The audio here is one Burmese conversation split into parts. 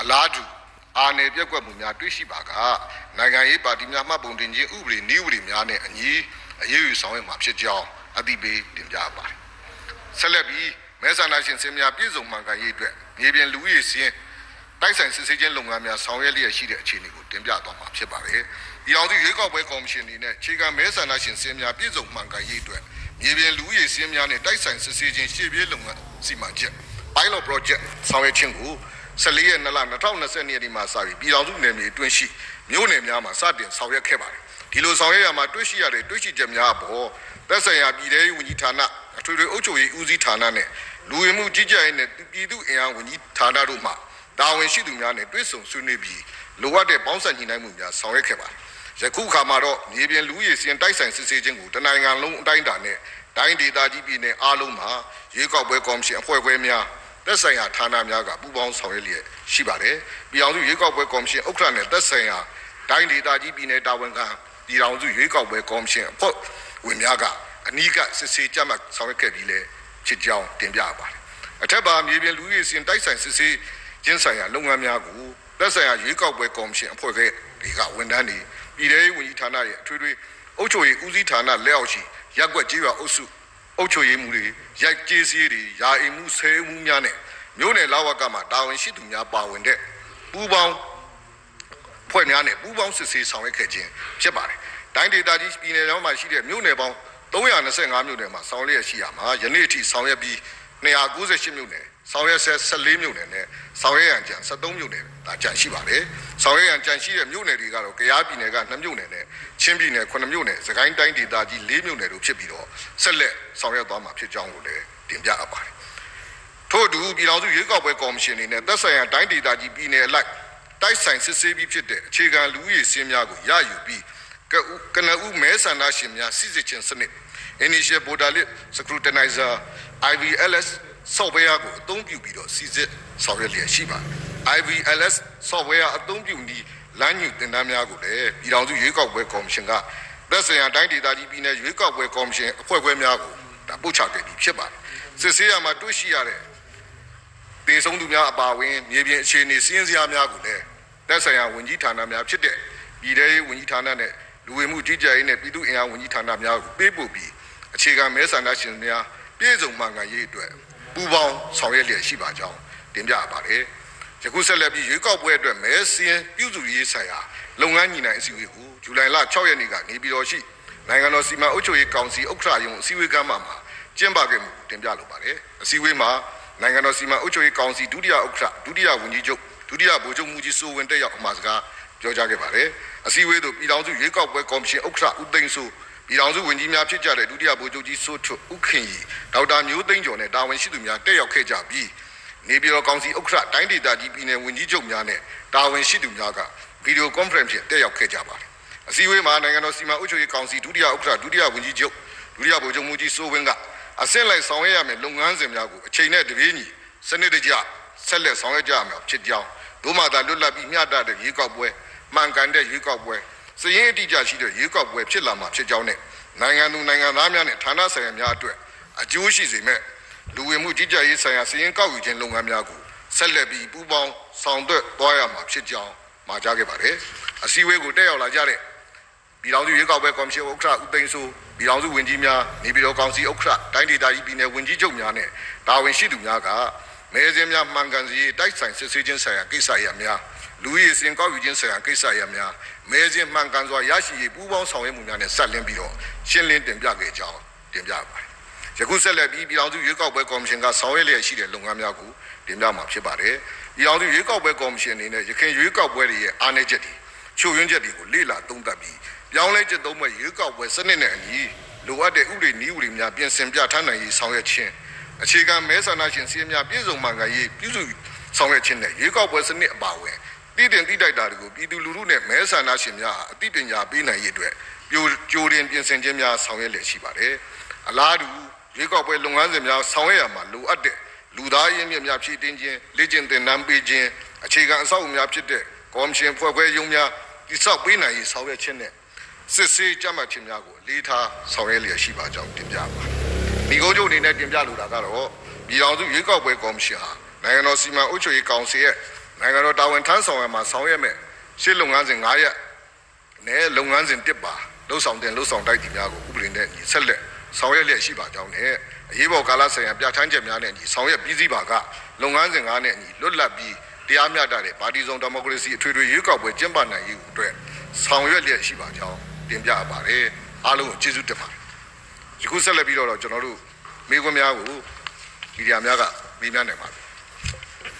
အလားတူအာဏာပြက်ကွက်မှုများတွေ့ရှိပါကနိုင်ငံရေးပါတီများမှတ်ပုံတင်ခြင်းဥပဒေနည်းဥပဒေများနဲ့အညီအရေးယူဆောင်ရွက်မှာဖြစ်ကြောင်းအသိပေးတင်ပြပါတယ်ဆက်လက်ပြီးမဲဆန္ဒရှင်စင်များပြည်စုံမှန်ကန်ရေးအတွက်မြေပြင်လူဦးရေစင်းတိုက်ဆိုင်စစ်ဆေးခြင်းလုပ်ငန်းများဆောင်ရွက်လျက်ရှိတဲ့အခြေအနေကိုတင်ပြသွားမှာဖြစ်ပါတယ်။ဒီအောင်စုရွေးကောက်ပွဲကော်မရှင်အနေနဲ့ခြေကမဲဆန္ဒရှင်စင်းများပြည်စုံမှန်ကန်ရေးအတွက်မြေပြင်လူဦးရေစင်းများနဲ့တိုက်ဆိုင်စစ်ဆေးခြင်းရှေ့ပြေးလုပ်ငန်းစီမံချက် pilot project ဆောင်ရွက်ခြင်းကို 14ရက်2လ2020ရက်နေ့မှာစပြီးပြည်တော်စုနယ်မြေအတွင်းရှိမြို့နယ်များမှာစတင်ဆောင်ရွက်ခဲ့ပါတယ်။ဒီလိုဆောင်ရွက်ရမှာတွေ့ရှိရတဲ့တွေ့ရှိချက်များအပေါ်သက်ဆိုင်ရာပြည်ထောင်စုဝန်ကြီးဌာနအထွေထွေအုပ်ချုပ်ရေးဦးစီးဌာနနဲ့လူဝင်မှုကြီးကြပ်ရေးနဲ့ပြည်သူ့အင်အားဝန်ကြီးဌာနတို့မှတာဝန်ရှိသူများနဲ့တွေ့ဆုံဆွေးနွေးပြီးလိုအပ်တဲ့ပေါင်းစပ်ညှိနှိုင်းမှုများဆောင်ရွက်ခဲ့ပါတယ်။ယခုအခါမှာတော့မြေပြင်လူရည်စင်တိုက်ဆိုင်စစ်ဆေးခြင်းကိုတနိုင်ငံလုံးအတိုင်းအတာနဲ့တိုင်းဒေသကြီးပြည်နယ်အားလုံးမှာရွေးကောက်ပွဲကော်မရှင်အဖွဲ့အစည်းများ သက်ဆိုင်ရာဌာနများကပူးပေါင်းဆောင်ရွက်လျက်ရှိပါတယ်။ပြည်အောင်စုရွေးကောက်ပွဲကော်မရှင်ဥက္ကဋ္ဌနဲ့သက်ဆိုင်ရာတိုင်းဒေသကြီးပြည်နယ်တာဝန်ခံပြည်အောင်စုရွေးကောက်ပွဲကော်မရှင်အဖွဲ့ဝင်များကအနီးကစစ်ဆေးကြမှတ်ဆောင်ရွက်ခဲ့ပြီးလဲဖြစ်ကြောင်းတင်ပြပါတယ်။အထက်ပါမြေပြင်လူရည်စင်တိုက်ဆိုင်စစ်ဆေးကျင်းဆိုင်ရာလုပ်ငန်းများကိုသက်ဆိုင်ရာရွေးကောက်ပွဲကော်မရှင်အဖွဲ့ကတွေကဝန်ထမ်းတွေပြည်ထောင်ဝန်ကြီးဌာနရဲ့အထွေထွေအုပ်ချုပ်ရေးဦးစီးဌာနလက်အောက်ရှိရက်ွက်ကြေးရွာအုပ်စု အုပ်ချုပ်ရေးမှုတွေရိုက်ကျေးစည်းတွေယာအိမ်မှုဆဲမှုများနဲ့မြို့နယ်လာဝကမှာတာဝန်ရှိသူများပါဝင်တဲ့ပူးပေါင်းဖွဲ့များနဲ့ပူးပေါင်းစစ်ဆေးဆောင်ရွက်ခဲ့ခြင်းဖြစ်ပါတယ်။တိုင်းဒေသကြီးပြည်နယ်တော်မှာရှိတဲ့မြို့နယ်ပေါင်း325မြို့နယ်မှာဆောင်ရွက်ရှိရမှာယနေ့အထိဆောင်ရွက်ပြီး298မြို့နယ်ဆောင်ရွက်ဆက်14မြို့နယ်နဲ့ဆောင်ရွက်ရန်ကြံ73မြို့နယ်ဒါကြံရှိပါတယ်ဆောင်ရွက်ရန်ကြံရှိတဲ့မြို့နယ်တွေကတော့ကယားပြည်နယ်က2မြို့နယ်နဲ့ချင်းပြည်နယ်9မြို့နယ်စကိုင်းတိုင်းဒေသကြီး4မြို့နယ်တို့ဖြစ်ပြီးတော့ဆက်လက်ဆောင်ရွက်သွားမှာဖြစ်ကြောင်းကိုလည်းတင်ပြအပ်ပါတယ်ထို့အတူပြည်ထောင်စုရွေးကောက်ပွဲကော်မရှင်အနေနဲ့သက်ဆိုင်ရာတိုင်းဒေသကြီးပြည်နယ်အလိုက်တိုက်ဆိုင်စစ်ဆေးပြီးဖြစ်တဲ့အခြေခံလူဦးရေစင်းများကိုရယူပြီးကနဦးမဲဆန္ဒရှင်များစစ်စစ်ချင်းစနစ် Initial Border List Scrutinizer IVLS software ကိုအသုံးပြုပြီးတော့စီစစ်ဆောင်ရွက်လျက်ရှိပါတယ် IVLS software အသုံးပြုနည်းလမ်းညွှန်တင်ဒဏ်များကိုလည်းပြည်ထောင်စုရွေးကောက်ပွဲကော်မရှင်ကသက်ဆိုင်ရာတိုင်းဒေသကြီးပြည်နယ်ရွေးကောက်ပွဲကော်မရှင်အဖွဲ့ခွဲများကိုဒါပို့ချခဲ့ပြီးဖြစ်ပါတယ်စစ်ဆေးရမှာတွေ့ရှိရတဲ့ဒေဆုံးသူများအပါအဝင်မြေပြင်အခြေအနေစီးရင်စရာများကိုလည်းသက်ဆိုင်ရာဝန်ကြီးဌာနများဖြစ်တဲ့ပြည်ထောင်စုဝန်ကြီးဌာနနဲ့လူဝင်မှုကြီးကြပ်ရေးနဲ့ပြည်သူ့အင်အားဝန်ကြီးဌာနများကိုပေးပို့ပြီးအခြေခံမဲဆန္ဒရှင်များပြည်စုံမှန်ကန်ရေးအတွက်ပူးပေါင်းဆောင်ရွက်လျက်ရှိပါကြောင်းတင်ပြပါတယ်။ ယခုဆက်လက်ပြီးရွေးကောက်ပွဲအတွက်မဲစင်းပြုစုရေးဆိုင်ရာလုပ်ငန်းညီနိုင်အစည်းအဝေးကိုဇူလိုင်လ6ရက်နေ့ကနေပြည်တော်ရှိနိုင်ငံတော်စီမံအုပ်ချုပ်ရေးကောင်စီဥက္ကဋ္ဌယုံအစည်းအဝေးကမ်းမှာကျင်းပခဲ့မှုတင်ပြလိုပါတယ်။အစည်းအဝေးမှာနိုင်ငံတော်စီမံအုပ်ချုပ်ရေးကောင်စီဒုတိယဥက္ကဋ္ဌဒုတိယဝန်ကြီးချုပ်ဒုတိယဗိုလ်ချုပ်မှုကြီးစိုးဝင်းတက်ရောက်အမှာစကားပြောကြားခဲ့ပါတယ်။အစည်းအဝေးသို့ပြည်ထောင်စုရွေးကောက်ပွဲကော်မရှင်ဥက္ကဋ္ဌဦးသိန်းစိုးပြည်ထောင်စုဝန်ကြီးများဖြစ်ကြတဲ့ဒုတိယဗိုလ်ချုပ်ကြီးစိုးထွတ်ဥခင်ကြီးဒေါက်တာမျိုးသိန်းကျော်နဲ့တာဝန်ရှိသူများတက်ရောက်ခဲ့ကြပြီး နေပြည်တော်ကောင်စီဥက္ကဋ္ဌတိုင်းဒေသကြီးပြည်နယ်ဝန်ကြီးချုပ်များနဲ့တာဝန်ရှိသူများကဗီဒီယိုကွန်ဖရင့်ဖြင့်တက်ရောက်ခဲ့ကြပါတယ်။အစည်းအဝေးမှာနိုင်ငံတော်စီမံအုပ်ချုပ်ရေးကောင်စီဒုတိယဥက္ကဋ္ဌဒုတိယဝန်ကြီးချုပ်ဒုတိယဗိုလ်ချုပ်မှုကြီးစိုးဝင်းကအဆင့်လိုက်ဆောင်ရွက်ရမယ့်လုပ်ငန်းစဉ်များကိုအချိန်နဲ့တပြေးညီစနစ်တကျဆက်လက်ဆောင်ရွက်ကြရမှာဖြစ်ကြောင်းဒုမာသာလွတ်လပ်ပြီးမျှတတဲ့ရေကောက်ပွဲမှန်ကန်တဲ့ရေကောက်ပွဲစည်ရင်အတိအကျရှိတဲ့ရေကောက်ပွဲဖြစ်လာမှာဖြစ်ကြောင်းနဲ့နိုင်ငံသူနိုင်ငံသားများနဲ့ဌာနဆိုင်ရာများအတွက်အကျိုးရှိစေမဲ့ လူဝင်မှုကြီးကြပ်ရေးဆိုင်ရာစည်ရင်ကောက်ယူခြင်းလုပ်ငန်းများကိုဆက်လက်ပြီးပူးပေါင်းဆောင်ရွက်သွားရမှာဖြစ်ကြောင်းမှာကြားခဲ့ပါတယ်အစည်းအဝေးကိုတက်ရောက်လာကြတဲ့ပြည်ထောင်စုရွေးကောက်ပွဲကော်မရှင်ဥက္ကဋ္ဌဦးသိန်းစိုးပြည်ထောင်စုဝန်ကြီးများနေပြည်တော်ကောင်စီဥက္ကဋ္ဌတိုင်းဒေသကြီးပြည်နယ်ဝန်ကြီးချုပ်များနဲ့တာဝန်ရှိသူများကမဲစင်းများမှန်ကန်စီတိုက်ဆိုင်စစ်ဆေးခြင်းဆိုင်ရာကိစ္စရပ်များလူရည်စင်ကောက်ယူခြင်းဆိုင်ရာကိစ္စရပ်များမဲစင်းမှန်ကန်စွာရရှိရေးပူးပေါင်းဆောင်ရွက်မှုများနဲ့ဆက်လင်းပြီးတော့ရှင်းလင်းတင်ပြခဲ့ကြောင်းတင်ပြပါတယ်။ ယခုဆက်လက်ပြီးပြည်ထောင်စုရွေးကောက်ပွဲကော်မရှင်ကဆောင်ရွက်လျက်ရှိတဲ့လုပ်ငန်းများကိုတင်ပြမှာဖြစ်ပါတယ်။ပြည်ထောင်စုရွေးကောက်ပွဲကော်မရှင်အနေနဲ့ရခိုင်ရွေးကောက်ပွဲတွေရဲ့အားနည်းချက်တွေချုပ်ရင်းချက်တွေကိုလေ့လာသုံးသပ်ပြီးပြောင်းလဲချက်သုံးမဲ့ရွေးကောက်ပွဲစနစ်နဲ့အညီလိုအပ်တဲ့ဥပဒေနည်းဥပဒေများပြင်ဆင်ပြဋ္ဌာန်းနိုင်ရေးဆောင်ရွက်ခြင်းအခြေခံမဲဆန္ဒရှင်စီးများပြည်စုံမှန်ကန်ရေးပြုစုဆောင်ရွက်ခြင်းနဲ့ရွေးကောက်ပွဲစနစ်အပါအဝင်တည်တင်တည်တိုက်တာတွေကိုပြည်သူလူထုနဲ့မဲဆန္ဒရှင်များအသိပညာပေးနိုင်ရေးအတွက်ပြိုကြိုတင်ပြင်ဆင်ခြင်းများဆောင်ရွက်လျက်ရှိပါတယ်။အလားတူ ရွေးကောက်ပွဲလုပ်ငန်းစဉ်များဆောင်ရွက်ရမှာလိုအပ်တဲ့လူသားရင်းမြစ်များဖြည့်တင်းခြင်းလေ့ကျင့်သင်တန်းပေးခြင်းအခြေခံအဆောက်အအုံများဖြစ်တဲ့ကော်မရှင်ဖွဲ့ခွဲရုံးများတိစောက်ပေးနိုင်ရေးဆောင်ရွက်ခြင်းနဲ့စစ်ဆေးကြမှတ်ခြင်းများကိုအလေးထားဆောင်ရွက်လျက်ရှိပါကြောင်းတင်ပြပါဒီကုန်းချုပ်အနေနဲ့တင်ပြလိုတာကတော့ပြည်ထောင်စုရွေးကောက်ပွဲကော်မရှင်ဟာနိုင်ငံတော်စီမံအုပ်ချုပ်ရေးကောင်စီရဲ့နိုင်ငံတော်တာဝန်ထမ်းဆောင်ရမှာဆောင်ရွက်မဲ့ရှေ့လုပ်ငန်းစဉ်9ရက်နဲ့လုပ်ငန်းစဉ်1ပါလှုပ်ဆောင်တဲ့လှုပ်ဆောင်တိုက်တီများကိုဥပဒေနဲ့ညီဆက်လက် ဆောင်ရွက်လျက်ရှိပါကြောင်းနဲ့အရေးပေါ်ကာလဆိုင်ရာပြဋ္ဌာန်းချက်များနဲ့ညီဆောင်ရွက်ပြီးစီးပါကလုပ်ငန်းစဉ်9နဲ့ညီလွတ်လပ်ပြီးတရားမျှတတဲ့ပါတီစုံဒီမိုကရေစီအထွေထွေရွေးကောက်ပွဲကျင်းပနိုင်ရေးအတွက်ဆောင်ရွက်လျက်ရှိပါကြောင်းတင်ပြပါတယ်အားလုံးကိုကျေးဇူးတင်ပါတယ်ယခုဆက်လက်ပြီးတော့ကျွန်တော်တို့မိခွန်းများကိုမီဒီယာများကမေးမြန်းနိုင်ပါတယ်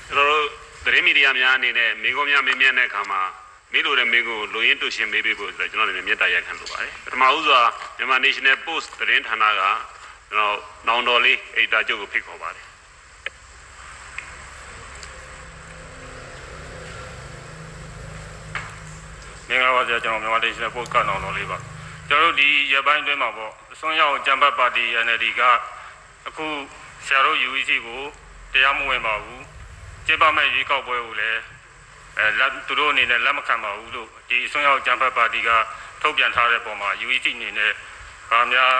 ကျွန်တော်တို့သတင်းမီဒီယာများအနေနဲ့မိကုံးများမေးမြန်းတဲ့အခါမှာ မေးလို့တဲ့မေးကိုလူရင်းတူရှင်မေးပေးဖို့ဆိုတော့ကျွန်တော်လည်းမြေတားရက်ခံလိုပါတယ်ပထမဦးစွာမြန်မာ National Post သတင်းဌာနကကျွန်တော်နောင်တော်လေးအေတာချုပ်ကိုဖိတ်ခေါ်ပါတယ်မင်္ဂလာပါဆရာကျွန်တော်မြန်မာဒေရှနယ်ပို့တ်ကတော့တော့လေးပါကျွန်တော်တို့ဒီရပိုင်းအတွင်းမှာပေါ့အစွန်းရောက်ကြံပတ်ပါတီ NLD ကအခုဆရာတို့ UEC ကိုတရားမဝင်ပါဘူးကျေပါမဲ့ရွေးကောက်ပွဲကိုလည်း အဲလက်သူတို့အနေနဲ့လက်မခံပါဘူးလို့ဒီအစွန်းရောက်ကြံပတ်ပါတီကထုတ်ပြန်ထားတဲ့ပုံမှာ UEC အနေနဲ့ဗာများ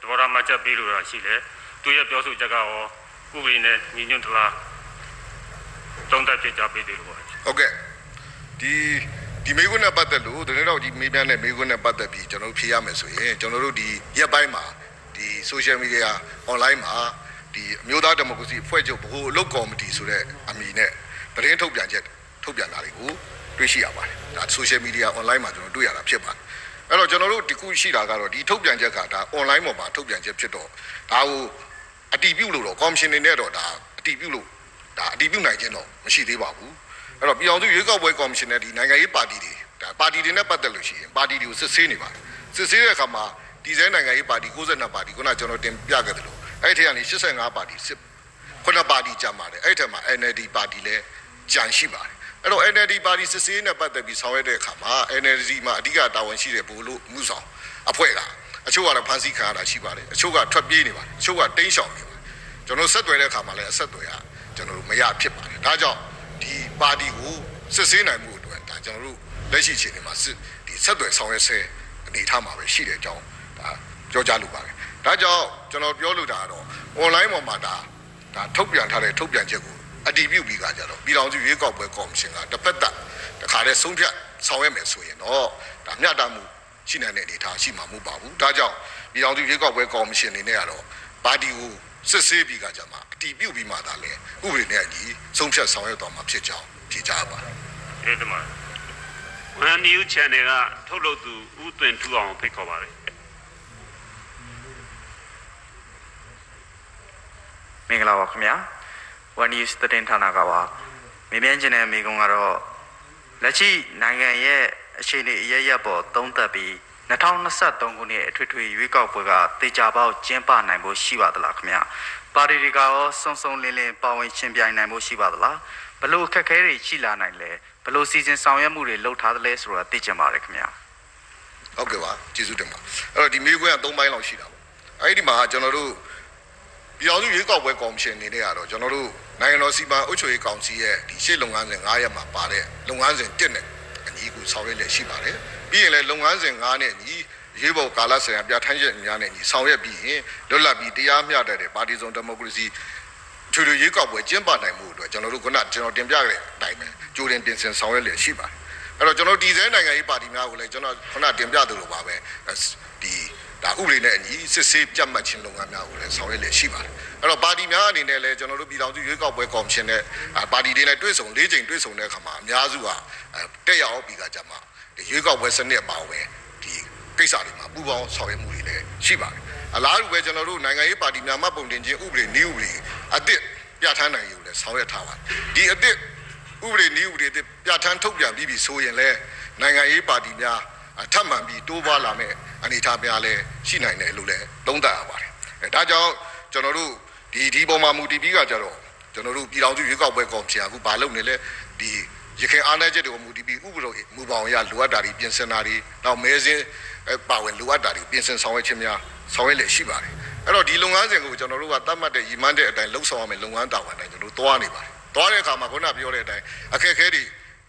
တဘောရမှတ်ချက်ပေးလို့ရရှိတယ်သူရဲ့ပြောဆိုချက်ကရောဥပဒေနဲ့ညီညွတ်သလားတုံးတက်ဖြစ်ကြပေးသေးလို့ပါဟုတ်ကဲ့ဒီဒီမေကွန်းနဲ့ပတ်သက်လို့တနေ့တော့ဒီမေးမြန်းတဲ့မေကွန်းနဲ့ပတ်သက်ပြီးကျွန်တော်တို့ဖြေရမယ်ဆိုရင်ကျွန်တော်တို့ဒီရက်ပိုင်းမှာဒီ social media online မှာဒီအမျိုးသားဒီမိုကရေစီအဖွဲ့ချုပ်ဗဟိုအလုပ်ကော်မတီဆိုတဲ့အမည်နဲ့သတင်းထုတ်ပြန်ချက် ထုတ်ပြန်တာတွေကိုတွေ့ရှိရပါတယ်ဒါ social media online မှာကျွန်တော်တွေ့ရတာဖြစ်ပါတယ်အဲ့တော့ကျွန်တော်တို့ဒီခုရှိတာကတော့ဒီထုတ်ပြန်ချက်ကဒါ online ပေါ်မှာထုတ်ပြန်ချက်ဖြစ်တော့ဒါကိုအတီးပြုတ်လို့တော့ commission နေနဲ့တော့ဒါအတီးပြုတ်လို့ဒါအတီးပြုတ်နိုင်ခြင်းတော့မရှိသေးပါဘူးအဲ့တော့ပြည်အောင်စုရွေးကောက်ပွဲကော်မရှင်နဲ့ဒီနိုင်ငံရေးပါတီတွေဒါပါတီတွေနဲ့ပတ်သက်လို့ရှိရင်ပါတီတွေကိုစစ်ဆေးနေပါတယ်စစ်ဆေးတဲ့အခါမှာဒီဇိုင်းနိုင်ငံရေးပါတီ62ပါတီခုနကျွန်တော်တင်ပြခဲ့တယ်လို့အဲ့ဒီထဲကနေ85ပါတီစစ်ခုနပါတီကြံပါတယ်အဲ့ဒီထဲမှာ NLD ပါတီလည်းကြံရှိပါတယ် အဲ့တော့ NLD ပါတီစစ်ဆေးနဲ့ပတ်သက်ပြီးဆောင်ရွက်တဲ့အခါမှာ NLD မှာအဓိကတာဝန်ရှိတဲ့ဘိုလ်လို့မှုဆောင်အဖွဲ့ကအချို့ကတော့ဖမ်းဆီးခံရတာရှိပါတယ်အချို့ကထွက်ပြေးနေပါတယ်အချို့ကတိမ်းရှောင်နေပါတယ်ကျွန်တော်ဆက်သွယ်တဲ့အခါမှာလည်းအဆက်အသွယ်ကကျွန်တော်တို့မရဖြစ်ပါတယ်ဒါကြောင့်ဒီပါတီကိုစစ်ဆေးနိုင်မှုအတွက်ဒါကျွန်တော်တို့လက်ရှိအခြေအနေမှာစစ်ဒီဆက်သွယ်ဆောင်ရွက်ဆဲအနေအထားမှာပဲရှိတဲ့အကြောင်းဒါပြောကြားလိုပါတယ်။ဒါကြောင့်ကျွန်တော်ပြောလိုတာကတော့ online ပေါ်မှာဒါဒါထုတ်ပြန်ထားတဲ့ထုတ်ပြန်ချက်ကို အတည်ပြုပြီးကကြတော့ပြည်ထောင်စုရွေးကောက်ပွဲကော်မရှင်ကတစ်ဖက်သက်တခါတည်းဆုံးဖြတ်ဆောင်ရွက်မယ်ဆိုရင်တော့ဒါမျှတမှုရှိနိုင်တဲ့အနေအထားရှိမှာမဟုတ်ပါဘူး။ဒါကြောင့်ပြည်ထောင်စုရွေးကောက်ပွဲကော်မရှင်အနေနဲ့ကတော့ပါတီကိုစစ်ဆေးပြီးကကြမှာအတည်ပြုပြီးမှသာလဲဥပဒေနဲ့အညီဆုံးဖြတ်ဆောင်ရွက်တော်မှာဖြစ်ကြောင်းဖြေကြားပါတယ်အဲ့ဒီမှာ One New Channel ကထုတ်လုပ်သူဦးသွင်ထူအောင်ဖိတ်ခေါ်ပါတယ်မင်္ဂလာပါခင်ဗျာ One News သတင်းဌာနကပါမေးမြန်းခြင်းတဲ့မိကုံကတော့လက်ရှိနိုင်ငံရဲ့အခြေအနေအရရက်ပေါ်သုံးသပ်ပြီး2023ခုနှစ်အထွေထွေရွေးကောက်ပွဲကတေချာပေါက်ကျင်းပနိုင်ဖို့ရှိပါသလားခင်ဗျာပါတီတွေကရောစုံစုံလင်းလင်းပါဝင်ရှင်ပြိုင်နိုင်ဖို့ရှိပါသလားဘလို့အခက်အခဲတွေရှိလာနိုင်လဲဘလို့စီစဉ်ဆောင်ရွက်မှုတွေလုပ်ထားသလဲဆိုတာသိချင်ပါတယ်ခင်ဗျာဟုတ်ကဲ့ပါကျေးဇူးတင်ပါအဲ့တော့ဒီမေးခွန်းက၃ပိုင်းလောက်ရှိတာပေါ့အဲ့ဒီမှာကျွန်တော်တို့ပြည်အောင်စုရွေးကောက်ပွဲကော်မရှင်အနေနဲ့ကတော့ကျွန်တော်တို့ နိုင်ငံတော်စီမံအုပ်ချုပ်ရေးကောင်စီရဲ့ဒီရှေ့လုပ်ငန်းစဉ်9ရက်မှာပါတဲ့လုပ်ငန်းစဉ်1နဲ့အညီကိုဆောင်ရွက်လျက်ရှိပါတယ်ပြီးရင်လည်းလုပ်ငန်းစဉ်9နဲ့အညီရေးပေါ်ကာလဆိုင်ရာပြဋ္ဌာန်းချက်များနဲ့အညီဆောင်ရွက်ပြီးရင်လွတ်လပ်ပြီးတရားမျှတတဲ့ပါတီစုံဒီမိုကရေစီထွေထွေရွေးကောက်ပွဲကျင်းပနိုင်မှုအတွက်ကျွန်တော်တို့ကကျွန်တော်တင်ပြခဲ့တဲ့အတိုင်းပဲကြိုတင်ပြင်ဆင်ဆောင်ရွက်လျက်ရှိပါတယ်အဲ့တော့ကျွန်တော်ဒီဇိုင်းနိုင်ငံရေးပါတီများကိုလည်းကျွန်တော်ခုနတင်ပြသလိုပါပဲဒီ ဒါဥပဒေနဲ့အညီစစ်ဆေးပြတ်မှတ်ခြင်းလုပ်ငန်းများကိုလည်းဆောင်ရွက်လျက်ရှိပါတယ်အဲ့တော့ပါတီများအနေနဲ့လည်းကျွန်တော်တို့ပြည်ထောင်စုရွေးကောက်ပွဲကော်မရှင်နဲ့ပါတီတွေနဲ့တွေ့ဆုံ၄ချိန်တွေ့ဆုံတဲ့အခါမှာအများစုကတက်ရောက်ပြီးကကြမှာဒီရွေးကောက်ပွဲစနစ်အပါအဝင်ဒီကိစ္စတွေမှာပူးပေါင်းဆောင်ရွက်မှုတွေလည်းရှိပါတယ်အလားတူပဲကျွန်တော်တို့နိုင်ငံရေးပါတီများမှပုံတင်ခြင်းဥပဒေနည်းဥပဒေအသစ်ပြဋ္ဌာန်းနိုင်ရုံနဲ့ဆောင်ရွက်ထားပါတယ်ဒီအသစ်ဥပဒေနည်းဥပဒေတွေပြဋ္ဌာန်းထုတ်ပြန်ပြီးပြီဆိုရင်လည်းနိုင်ငံရေးပါတီများအ ထပ်မှန်ပြီးတိုးပွားလာမဲ့အနေအထားများလည်းရှိနိုင်တယ်လို့လည်းသုံးသပ်ရပါတယ်အဲဒါကြောင့်ကျွန်တော်တို့ဒီဒီပေါ်မှာမူတည်ပြီးကကြတော့ကျွန်တော်တို့ပြည်တော်စုရွေးကောက်ပွဲကော်မရှင်အခုဘာလုပ်နေလဲဒီရခိုင်အားနည်းချက်တွေကိုမူတည်ပြီးဥပဒေမူပေါင်းအရလိုအပ်တာတွေပြင်ဆင်တာတွေနောက်မဲစင်းအဲပါဝင်လိုအပ်တာတွေပြင်ဆင်ဆောင်ရွက်ခြင်းများဆောင်ရွက်လျက်ရှိပါတယ်အဲ့တော့ဒီလုပ်ငန်းစဉ်ကိုကျွန်တော်တို့ကသတ်မှတ်တဲ့ရည်မှန်းတဲ့အတိုင်းလှုပ်ဆောင်ရမယ်လုပ်ငန်းတာဝန်တိုင်းကျွန်တော်တို့သွားနေပါတယ်သွားတဲ့အခါမှာခုနပြောတဲ့အတိုင်းအခက်အခဲတွေ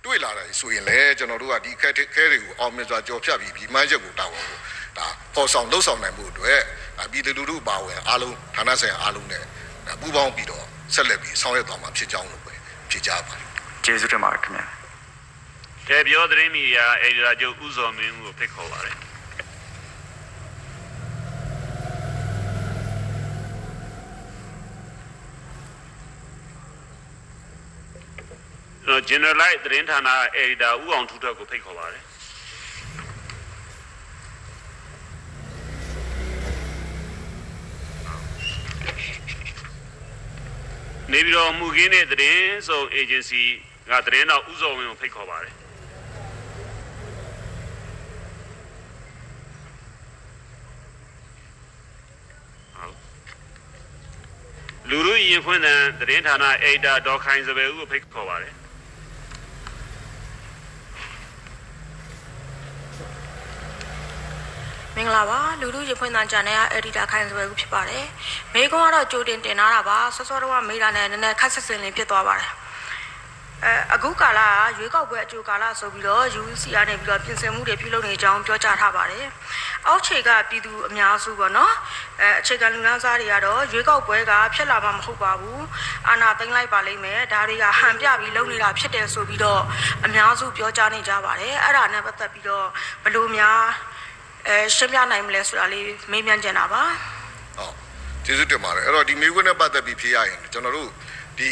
တွေ့လာတယ်ဆိုရင်လည်းကျွန်တော်တို့ကဒီအခက်အခဲတွေကိုအောင်မြင်စွာကြော်ဖြတ်ပြီးဒီမှန်းချက်ကိုတာဝန်ကိုဒါပေါ်ဆောင်လှုပ်ဆောင်နိုင်မှုအတွက်ဒါပြည်သူလူထုပါဝင်အားလုံးဌာနဆိုင်ရာအားလုံးနဲ့ဒါပူးပေါင်းပြီးတော့ဆက်လက်ပြီးဆောင်ရွက်သွားမှာဖြစ်ကြောင်းလို့ပဲဖြေကြားပါတယ်ကျေးဇူးတင်ပါတယ်ခင်ဗျာတယ်ပြောသတင်းမီဒီယာအေဒီတာချုပ်ဦးစောမင်းဦးကိုဖိတ်ခေါ်ပါတယ် ကျွန်တော် generalize သတင်းဌာနအေဒီတာဦးအောင်ထူးထက်ကိုဖိတ်ခေါ်ပါတယ်နေပြည်တော်မူခင်းတဲ့သတင်းစုံ agency ကသတင်းတော့ဥစောဝင်းကိုဖိတ်ခေါ်ပါတယ်ဟုတ်လူလူရင်ဖွင့်တဲ့သတင်းဌာနအေဒါဒေါ်ခိုင်စပယ်ဦးကိုဖိတ်ခေါ်ပါတယ် မင်္ဂလာပါလူလူရဖွင့်တန်ချန်နယ်ကအက်ဒီတာခိုင်စပယ်ဦးဖြစ်ပါတယ်မေကွန်းကတော့ကြိုတင်တင်လာတာပါစောစောတော့ကမေးတာနဲ့နည်းနည်းခက်ဆက်စင်လေးဖြစ်သွားပါတယ်အဲအခုကာလကရွေးကောက်ပွဲအကျိုးကာလဆိုပြီးတော့ UC ကနေပြီးတော့ပြင်ဆင်မှုတွေပြုလုပ်နေကြောင်းပြောကြားထားပါတယ်အောက်ခြေကပြည်သူအများစုပေါ့နော်အဲအခြေခံလူငန်းစားတွေကတော့ရွေးကောက်ပွဲကဖြစ်လာမှာမဟုတ်ပါဘူးအာဏာသိမ်းလိုက်ပါလိမ့်မယ်ဒါတွေကဟန်ပြပြီးလုပ်နေတာဖြစ်တယ်ဆိုပြီးတော့အများစုပြောကြားနေကြပါတယ်အဲ့ဒါနဲ့ပတ်သက်ပြီးတော့ဘယ်လိုများ အဲရှင်းပြနိုင်မလဲဆိုတာလေးမေးမြန်းချင်တာပါဟုတ်ကျေးဇူးတင်ပါတယ်အဲ့တော့ဒီမေခွန်းနဲ့ပတ်သက်ပြီးဖြေရရင်ကျွန်တော်တို့ဒီ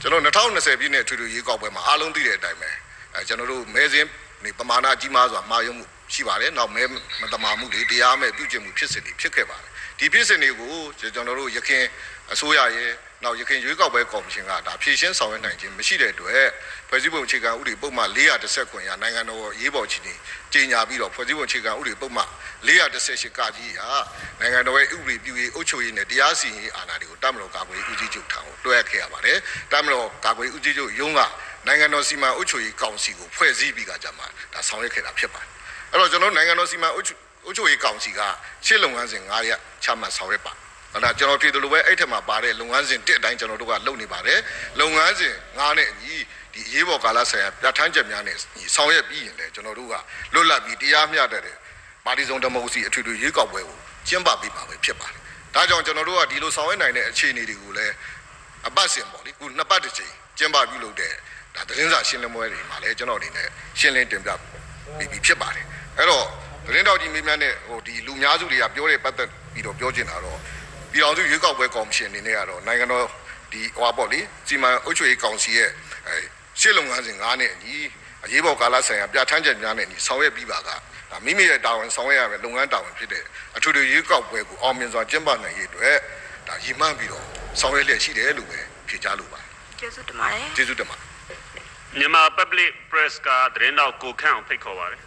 ကျွန်တော်2020ပြည့်နှစ်အထွေထွေရွေးကောက်ပွဲမှာအားလုံးသိတဲ့အတိုင်းပဲအဲကျွန်တော်တို့မဲစင်းနေပမာဏကြီးမားစွာမှားယွင်းမှုရှိပါတယ်နောက်မဲမတမာမှုတွေတရားမဲ့ပြုကျင့်မှုဖြစ်စဉ်တွေဖြစ်ခဲ့ပါတယ်ဒီဖြစ်စဉ်တွေကိုကျွန်တော်တို့ရခင်အစိုးရရဲ့ နောက်ရခင်ရွေးကောက်ပွဲကော်မရှင်ကဒါဖြည့်ရှင်းဆောင်ရွက်နိုင်ခြင်းမရှိတဲ့အတွက်ဖွဲ့စည်းပုံအခြေခံဥပဒေပုံမှန်410ခွင့်ရနိုင်ငံတော်ရေးပေါ်ချီနေကြီးညာပြီးတော့ဖွဲ့စည်းပုံအခြေခံဥပဒေပုံမှန်418ကကြီးဟာနိုင်ငံတော်ရဲ့ဥပဒေပြုရေးအုပ်ချုပ်ရေးနဲ့တရားစီရင်ရေးအာဏာတွေကိုတမတော်ကာကွယ်ဦးစီးချုပ်ထံကိုတွဲခဲ့ရပါတယ်တမတော်ကာကွယ်ဦးစီးချုပ်ရုံးကနိုင်ငံတော်စီမံအုပ်ချုပ်ရေးကောင်စီကိုဖွဲ့စည်းပြီးကကြမှာဒါဆောင်ရွက်ခဲ့တာဖြစ်ပါတယ်အဲ့တော့ကျွန်တော်နိုင်ငံတော်စီမံအုပ်ချုပ်အုပ်ချုပ်ရေးကောင်စီကရှစ်လုပ်ငန်းစဉ်9ရက်ချမှတ်ဆောင်ရွက်ပါဟုတ် လားကျွန်တော်ပြည်သူလိုပဲအဲ့ထက်မှာပါတဲ့လုပ်ငန်းစဉ်တစ်အတိုင်းကျွန်တော်တို့ကလုပ်နေပါတယ်လုပ်ငန်းစဉ်9နဲ့အညီဒီအရေးပေါ်ကာလဆိုင်ရာပြဋ္ဌာန်းချက်များနဲ့ညီဆောင်ရွက်ပြီးရင်လည်းကျွန်တော်တို့ကလွတ်လပ်ပြီးတရားမျှတတဲ့ပါတီစုံဒီမိုကရေစီအထွေထွေရွေးကောက်ပွဲကိုကျင်းပပေးပါပဲဖြစ်ပါတယ်ဒါကြောင့်ကျွန်တော်တို့ကဒီလိုဆောင်ရွက်နိုင်တဲ့အခြေအနေတွေကိုလည်းအပတ်စဉ်ပေါ့လေခုနှစ်ပတ်တစ်ချိန်ကျင်းပပြုလုပ်တဲ့ဒါသတင်းစာရှင်းလင်းပွဲတွေမှာလည်းကျွန်တော်အနေနဲ့ရှင်းလင်းတင်ပြပြီးပြီဖြစ်ပါတယ်အဲ့တော့သတင်းတော်ကြီးမိများနဲ့ဟိုဒီလူများစုတွေကပြောတဲ့ပတ်သက်ပြီးတော့ပြောချင်တာတော့ ပြည်တော်စုရွေးကောက်ပွဲကော်မရှင်အနေနဲ့ကတော့နိုင်ငံတော်ဒီဟိုပါပေါ့လေစီမံအုပ်ချုပ်ရေးကောင်စီရဲ့အဲရှေ့လုပ်ငန်းစဉ်9နဲ့အညီအရေးပေါ်ကာလဆိုင်ရာပြဋ္ဌာန်းချက်များနဲ့အညီဆောင်ရွက်ပြီးပါကဒါမိမိရဲ့တာဝန်ဆောင်ရွက်ရမယ့်လုပ်ငန်းတာဝန်ဖြစ်တဲ့အထူးထူးရွေးကောက်ပွဲကိုအောင်မြင်စွာကျင်းပနိုင်ရေးအတွက်ဒါရည်မှန်းပြီးတော့ဆောင်ရွက်လျက်ရှိတယ်လို့ပဲဖြေကြားလိုပါတယ်ကျေးဇူးတင်ပါတယ်ကျေးဇူးတင်ပါတယ်မြန်မာ Public Press ကသတင်းတော့ကိုခန့်အောင်ဖိတ်ခေါ်ပါတယ်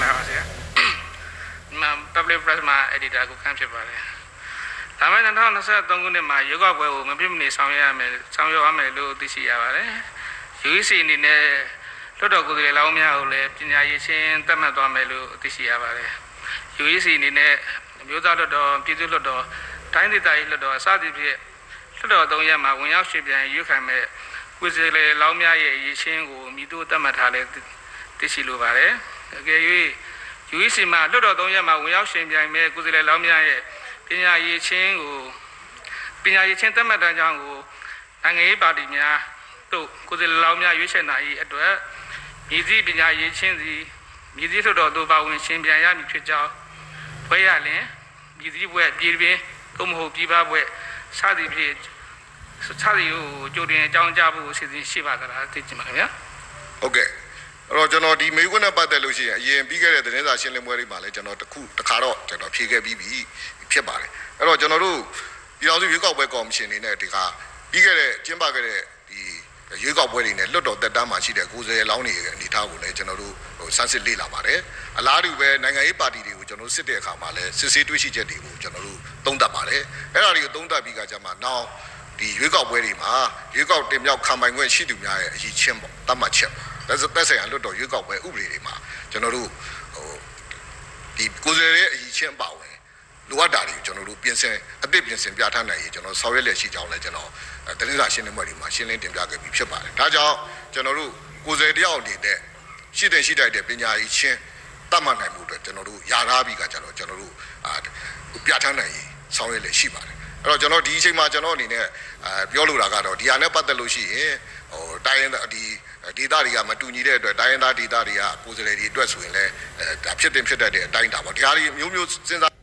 မှန်ပါဗျာမှန် public press မှာ editor ကိုခန့်ဖြစ်ပါတယ်ဒါမဲ့2023ခုနှစ်မှာရုပ်ောက်ပွဲကိုမဖြစ်မနေဆောင်ရွက်ရမယ်ဆောင်ရွက်ရမယ်လို့သိရှိရပါတယ် UEC အနေနဲ့လွတ်တော်ကိုယ်စားလှယ်လောင်းများကိုလည်းပညာရေးချင်းသတ်မှတ်သွားမယ်လို့သိရှိရပါတယ် UEC အနေနဲ့အမျိုးသားလွတ်တော်ပြည်သူ့လွတ်တော်တိုင်းဒေသကြီးလွတ်တော်အစသဖြင့်လွတ်တော်သုံးရက်မှာဝင်ရောက်ရွှေ့ပြန်ရွေးခံမဲ့ကိုယ်စားလှယ်လောင်းများရဲ့အရေးချင်းကိုမိတို့သတ်မှတ်ထားလဲသိရှိလိုပါတယ်အကယ်၍ UEC မှာလွတ်တော်သုံးရက်မှာဝင်ရောက်ရှင်ပြိုင်မဲ့ကိုယ်စားလှယ်လောင်းများရဲ့ပညာရေးချင်းကိုပညာရေးချင်းသတ်မှတ်တဲ့ကြောင်းကိုနိုင်ငံရေးပါတီများတို့ကိုယ်စားလှယ်လောင်းများရွေးချယ်နိုင်၏အတွက်မြည်သည့်ပညာရေးချင်းစီမြည်သည့်လွတ်တော်သို့ပါဝင်ရှင်ပြိုင်ရမည်ဖြစ်ကြောင်းဖွဲ့ရလင်မြည်သည့်ဘွဲ့ပြည်တွင်သို့မဟုတ်ပြည်ပဘွဲ့စသည်ဖြင့်စသည်ကိုကြိုတင်အကြောင်းကြားဖို့အစီအစဉ်ရှိပါသလားသိချင်ပါခင်ဗျာဟုတ်ကဲ့ အဲ့တော့ကျွန်တော်ဒီမေခွန်းနဲ့ပတ်သက်လို့ရှိရင်အရင်ပြီးခဲ့တဲ့သတင်းစာရှင်းလင်းပွဲတွေမှာလည်းကျွန်တော်တခုတခါတော့ကျွန်တော်ဖြေခဲ့ပြီးပြီဖြစ်ပါတယ်အဲ့တော့ကျွန်တော်တို့ပြည်တော်စုရွေးကောက်ပွဲကော်မရှင်နေနဲ့ဒီကပြီးခဲ့တဲ့ကျင်းပခဲ့တဲ့ဒီရွေးကောက်ပွဲတွေနဲ့လွတ်တော်တက်တမ်းမှာရှိတဲ့ကိုယ်စားလှယ်လောင်းတွေရဲ့အနေအထားကိုလည်းကျွန်တော်တို့ဟိုစမ်းစစ်လေ့လာပါတယ်အလားတူပဲနိုင်ငံရေးပါတီတွေကိုကျွန်တော်တို့စစ်တဲ့အခါမှာလည်းစစ်ဆေးတွေ့ရှိချက်တွေကိုကျွန်တော်တို့သုံးသပ်ပါတယ်အဲ့ဒါတွေကိုသုံးသပ်ပြီးကကြမှာနောက် ဒီရွေးကောက်ပွဲတွေမှာရွေးကောက်တင်မြောက်ခံပိုင်ခွင့်ရှိသူများရဲ့အရေးချင်းပေါ့တတ်မှတ်ချက်ပေါ့ဒါဆိုသက်ဆိုင်ရာလွတ်တော်ရွေးကောက်ပွဲဥပဒေတွေမှာကျွန်တော်တို့ဟိုဒီကိုယ်စားလှယ်ရဲ့အရေးချင်းပါဝင်လိုအပ်တာတွေကိုကျွန်တော်တို့ပြင်ဆင်အသစ်ပြင်ဆင်ပြဋ္ဌာန်းနိုင်ရေးကျွန်တော်ဆောင်ရွက်လက်ရှိကြောင်းလည်းကျွန်တော်အဲသတင်းစာရှင်းလင်းပွဲတွေမှာရှင်းလင်းတင်ပြခဲ့ပြီးဖြစ်ပါတယ်ဒါကြောင့်ကျွန်တော်တို့ကိုယ်စားလှယ်တယောက်အနေနဲ့ရှိတဲ့ရှိတိုက်တဲ့ပညာရေးချင်းတတ်မှတ်နိုင်မှုအတွက်ကျွန်တော်တို့ယာထားပြီးကကျွန်တော်ကျွန်တော်တို့အာပြဋ္ဌာန်းနိုင်ရေးဆောင်ရွက်လက်ရှိပါတယ် အဲ့တော့ကျွန်တော်ဒီအချိန်မှာကျွန်တော်အနေနဲ့အဲပြောလိုတာကတော့ဒီဟာနဲ့ပတ်သက်လို့ရှိရင်ဟိုတိုင်းရင်းသားဒီဒေတာတွေကမတူညီတဲ့အတွက်တိုင်းရင်းသားဒေတာတွေကကိုယ်စားလှယ်တွေအတွက်ဆိုရင်လည်းအဲဒါဖြစ်တင်ဖြစ်တတ်တဲ့အတိုင်းတာပေါ့ဒီဟာတွေမျိုးမျိုးစဉ်းစား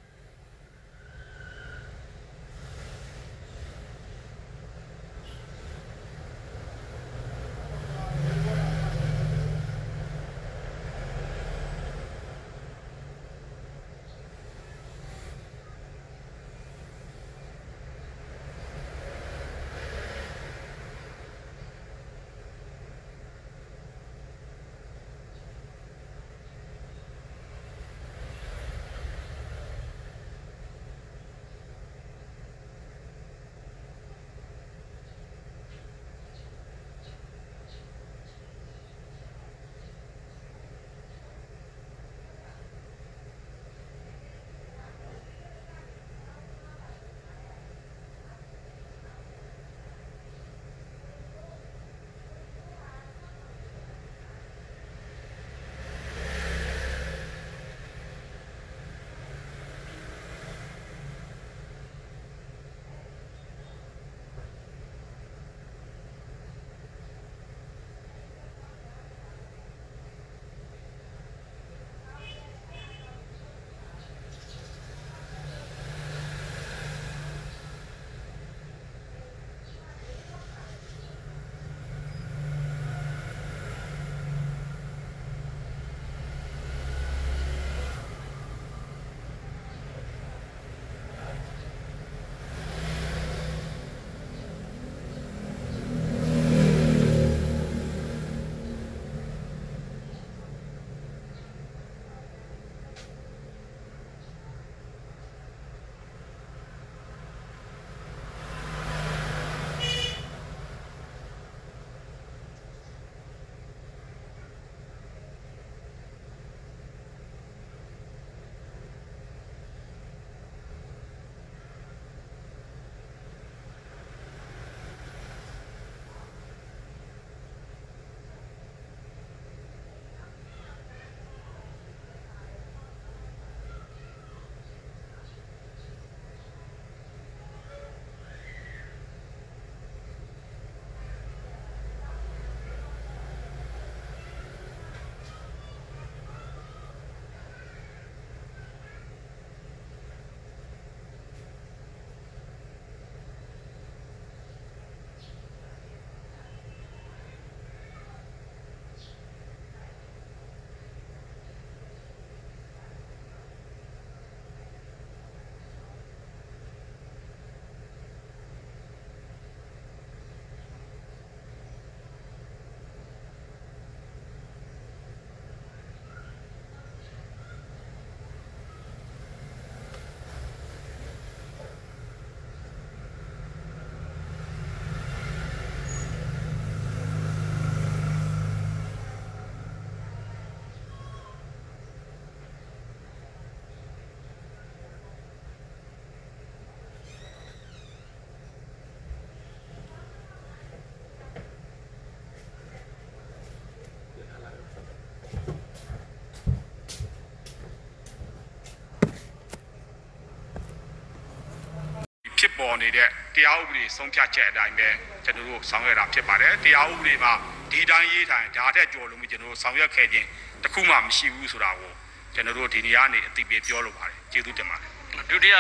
ပေါ်နေတဲ့တရားဥပဒေဆုံးဖြတ်ချက်အတိုင်းပဲကျွန်တော်တို့ဆောင်ရွက်တာဖြစ်ပါတယ်တရားဥပဒေမှာဒီတိုင်းရေးထိုင်ဒါတက်ကြော်လို့မျိုးကျွန်တော်တို့ဆောင်ရွက်ခဲ့ခြင်းတခုမှမရှိဘူးဆိုတာကိုကျွန်တော်တို့ဒီနေ့ကနေအသိပေးပြောလိုပါတယ်ကျေးဇူးတင်ပါတယ်ဒုတိယ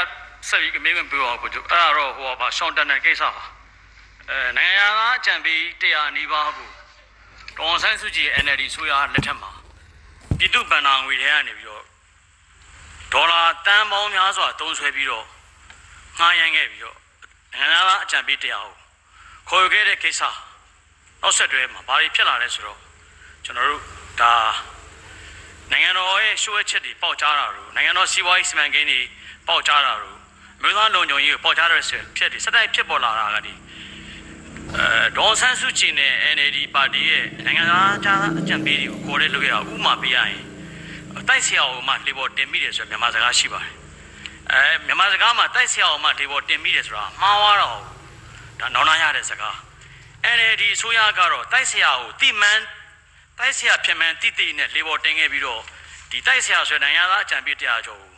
ဆက်ပြီးအမေးမပြောအောင်ကိုကျအဲ့ဒါတော့ဟိုပါရှောင်းတန်တဲ့ကိစ္စပါအဲနိုင်ငံသားအကြံပေးတရားနီးပါးကိုဒေါ်ဆန်းစုကြည် NLD ဆိုရလက်ထက်မှာပြည်သူ့ဗန္နာငွေထဲကနေပြီးတော့ဒေါ်လာတန်ပေါင်းများစွာတုံးဆွဲပြီးတော့ ငှားရမ်းခဲ့ပြီးတော့နိုင်ငံသားအကြံပေးတရားကိုခေါ်ယူခဲ့တဲ့ကိစ္စနောက်ဆက်တွဲမှာဘာတွေဖြစ်လာလဲဆိုတော့ကျွန်တော်တို့ဒါနိုင်ငံတော်ရဲ့ရှိုးအချက်တွေပေါက်ကြားတာတို့နိုင်ငံတော်စီးပွားရေးစီမံကိန်းတွေပေါက်ကြားတာတို့မြို့သားလုံခြုံရေးကိုပေါက်ကြားတဲ့ဆက်ဖြစ်တွေစတိုက်ဖြစ်ပေါ်လာတာကဒီအဲဒေါ်ဆန်းစုကြည်နဲ့ NLD ပါတီရဲ့နိုင်ငံသားကြားအကြံပေးတွေကိုခေါ်တဲ့လုပ်ရဥမာပေးရရင်တိုက်ဆရာအောင်မှလေပေါ်တင်မိတယ်ဆိုမြန်မာစကားရှိပါတယ် အဲမြန်မာစကားမှာတိုက်ဆရာအောင်မှလေပေါ်တင်မိတယ်ဆိုတာမှားသွားတော့ဒါနောင်နာရတဲ့စကား NLD အစိုးရကတော့တိုက်ဆရာကိုတိမှန်တိုက်ဆရာဖြစ်မှန်တိတိနဲ့လေပေါ်တင်ခဲ့ပြီးတော့ဒီတိုက်ဆရာဆိုတဲ့နိုင်ငံသားအကြံပေးတရားကျော်ကို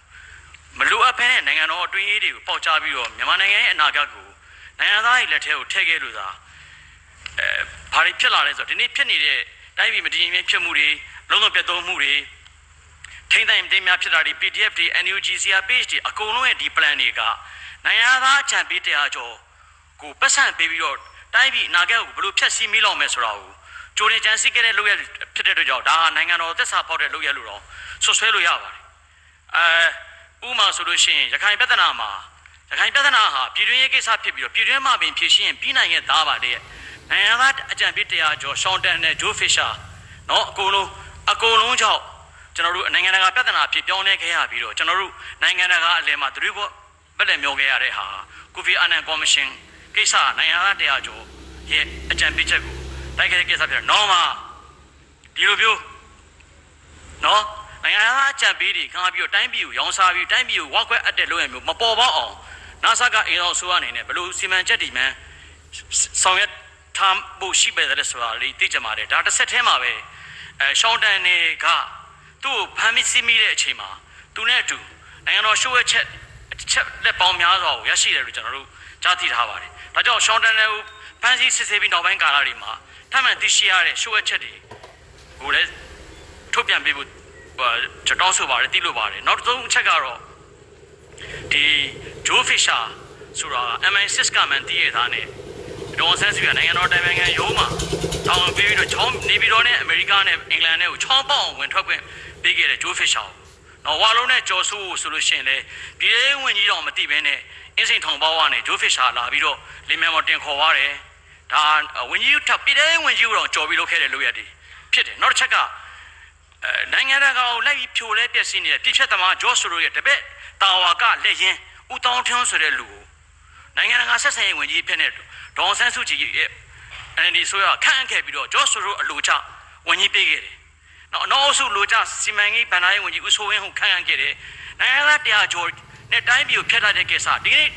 မလိုအပ်ဘဲနဲ့နိုင်ငံတော်အတွင်းရေးတွေကိုပေါက်ချပြီးတော့မြန်မာနိုင်ငံရဲ့အနာဂတ်ကိုနိုင်ငံသားတွေလက်ထဲကိုထည့်ခဲ့လို့သာအဲဘာတွေဖြစ်လာလဲဆိုတော့ဒီနေ့ဖြစ်နေတဲ့တိုင်းပြည်မတည်ငြိမ်ဖြစ်မှုတွေလုံးဝပြတ်သုံးမှုတွေ ချင်းတိုင်းတင်းများဖြစ်တာဒီ PDF တွေ NUG CR page တွေအကုန်လုံးရဲ့ဒီ plan တွေကနိုင်ငံသားချန်ပေးတရားကျော်ကိုပတ်စံပေးပြီးတော့တိုင်းပြည်အနာဂတ်ကိုဘယ်လိုဖျက်ဆီးမိလောက်မယ်ဆိုတာကိုကြိုတင်ကြံစည်ခဲ့တဲ့လုပ်ရဖြစ်တဲ့အတွက်ကြောင့်ဒါဟာနိုင်ငံတော်သက်စာပေါက်တဲ့လုပ်ရလို့တော့ဆွဆွဲလို့ရပါတယ်အဲဥမာဆိုလို့ရှိရင်ရခိုင်ပြည်ထနာမှာရခိုင်ပြည်ထနာဟာပြည်တွင်းရေးကိစ္စဖြစ်ပြီးတော့ပြည်တွင်းမှာပင်ဖြစ်ရှင်းပြီးနိုင်ရဲ့သားပါတဲ့နိုင်ငံသားအကြံပေးတရားကျော်ရှောင်းတန်နဲ့ဂျိုးဖီရှာနော်အကုန်လုံးအကုန်လုံးကြောင့် ကျွန်တော်တို့နိုင်ငံတကာပြဿနာဖြစ်ပြောင်းလဲခဲ့ရပြီးတော့ကျွန်တော်တို့နိုင်ငံတကာအလယ်မှာသူတို့ဘက်လက်မျောခဲ့ရတဲ့ဟာကိုဖီအာနန်ကော်မရှင်ကိစ္စနိုင်ငံသားတရားကျော်ရဲ့အကြံပေးချက်ကိုတိုက်ခဲ့တဲ့ကိစ္စဖြစ်တော့နော်မှာဒီလိုမျိုးနော်နိုင်ငံသားအကြံပေးတွေခါပြီးတော့တိုင်းပြည်ကိုရောင်းစားပြီးတိုင်းပြည်ကိုဝါခွဲအပ်တဲ့လုပ်ရမျိုးမပေါ်ပေါက်အောင်နာဆာကအိမ်တော်ဆိုရအနေနဲ့ဘလို့စီမံချက်ဒီမှန်းဆောင်ရွက်ထားဖို့ရှိပေတယ်ဆိုတာလေးသိကြပါတယ်ဒါတစ်ဆက်တည်းမှာပဲအဲရှောင်းတန်နေက သူ့ကိုဖမ်းမိစီးမိတဲ့အချိန်မှာသူနဲ့အတူနိုင်ငံတော်ရှိုးဝဲချက်ချက်လက်ပေါင်းများစွာကိုရရှိတယ်လို့ကျွန်တော်တို့ကြားသိထားပါတယ်ဒါကြောင့်ရှောင်းတန်နေကိုဖမ်းဆီးစစ်ဆေးပြီးနောက်ပိုင်းကာလတွေမှာထပ်မံသိရှိရတဲ့ရှိုးဝဲချက်တွေကိုလည်းထုတ်ပြန်ပေးဖို့ကျွန်တော်ဆိုပါတယ်သိလို့ပါတယ်နောက်တစ်ဆုံးအချက်ကတော့ဒီဂျိုးဖစ်ရှာဆိုတာ MI6 ကမှန်တည်ရတာနဲ့ ဒေါ်ဆန်းစုကနိုင်ငံတော်တိုင်ပင်ခံရုံးမှာတောင်းပေးပြီးတော့ချောင်းနေပြည်တော်နဲ့အမေရိကနဲ့အင်္ဂလန်နဲ့ကိုချောင်းပေါအောင်ဝင်ထွက်ခွင့်ပေးခဲ့တဲ့ဂျိုးဖစ်ရှာနော်ဝါလုံးနဲ့ကျော်စိုးဆိုလို့ရှိရင်လေပြည်ရေးဝင်ကြီးတော်မသိဘဲနဲ့အင်းစိန်ထောင်ပေါကနေဂျိုးဖစ်ရှာလာပြီးတော့လီမန်မော်တင်ခေါ်သွားတယ်ဒါဝင်ကြီးထပ်ပြည်ရေးဝင်ကြီးတော်ကြော်ပြီးလုပ်ခဲ့တဲ့လုပ်ရတယ်ဖြစ်တယ်နောက်တစ်ချက်ကအဲနိုင်ငံတကာကိုလိုက်ပြီးဖြိုလဲပြက်စီးနေတဲ့ပြစ်ဖြတ်သမားဂျော့ဆိုလိုရဲ့တပည့်တာဝါကလက်ရင်ဦးတောင်းထွန်းဆိုတဲ့လူကိုနိုင်ငံတကာဆက်ဆံရေးဝန်ကြီးဖြစ်နေ ဒေါ်ဆန်းစုကြည်ရဲ့ NLD ဆိုရခန့်ခဲ့ပြီးတော့ဂျော့ဆိုလိုအလိုချဝန်ကြီးပေးခဲ့တယ်။နောက်အနောက်စုလိုချစီမံကိန်းဗဏ္ဍာရေးဝန်ကြီးဦးစိုးဝင်းဟိုခန့်ခဲ့တယ်။နိုင်ငံသားတရားကျော်နဲ့တိုင်းပြည်ကိုဖျက်လိုက်တဲ့ကိစ္စဒီနေ့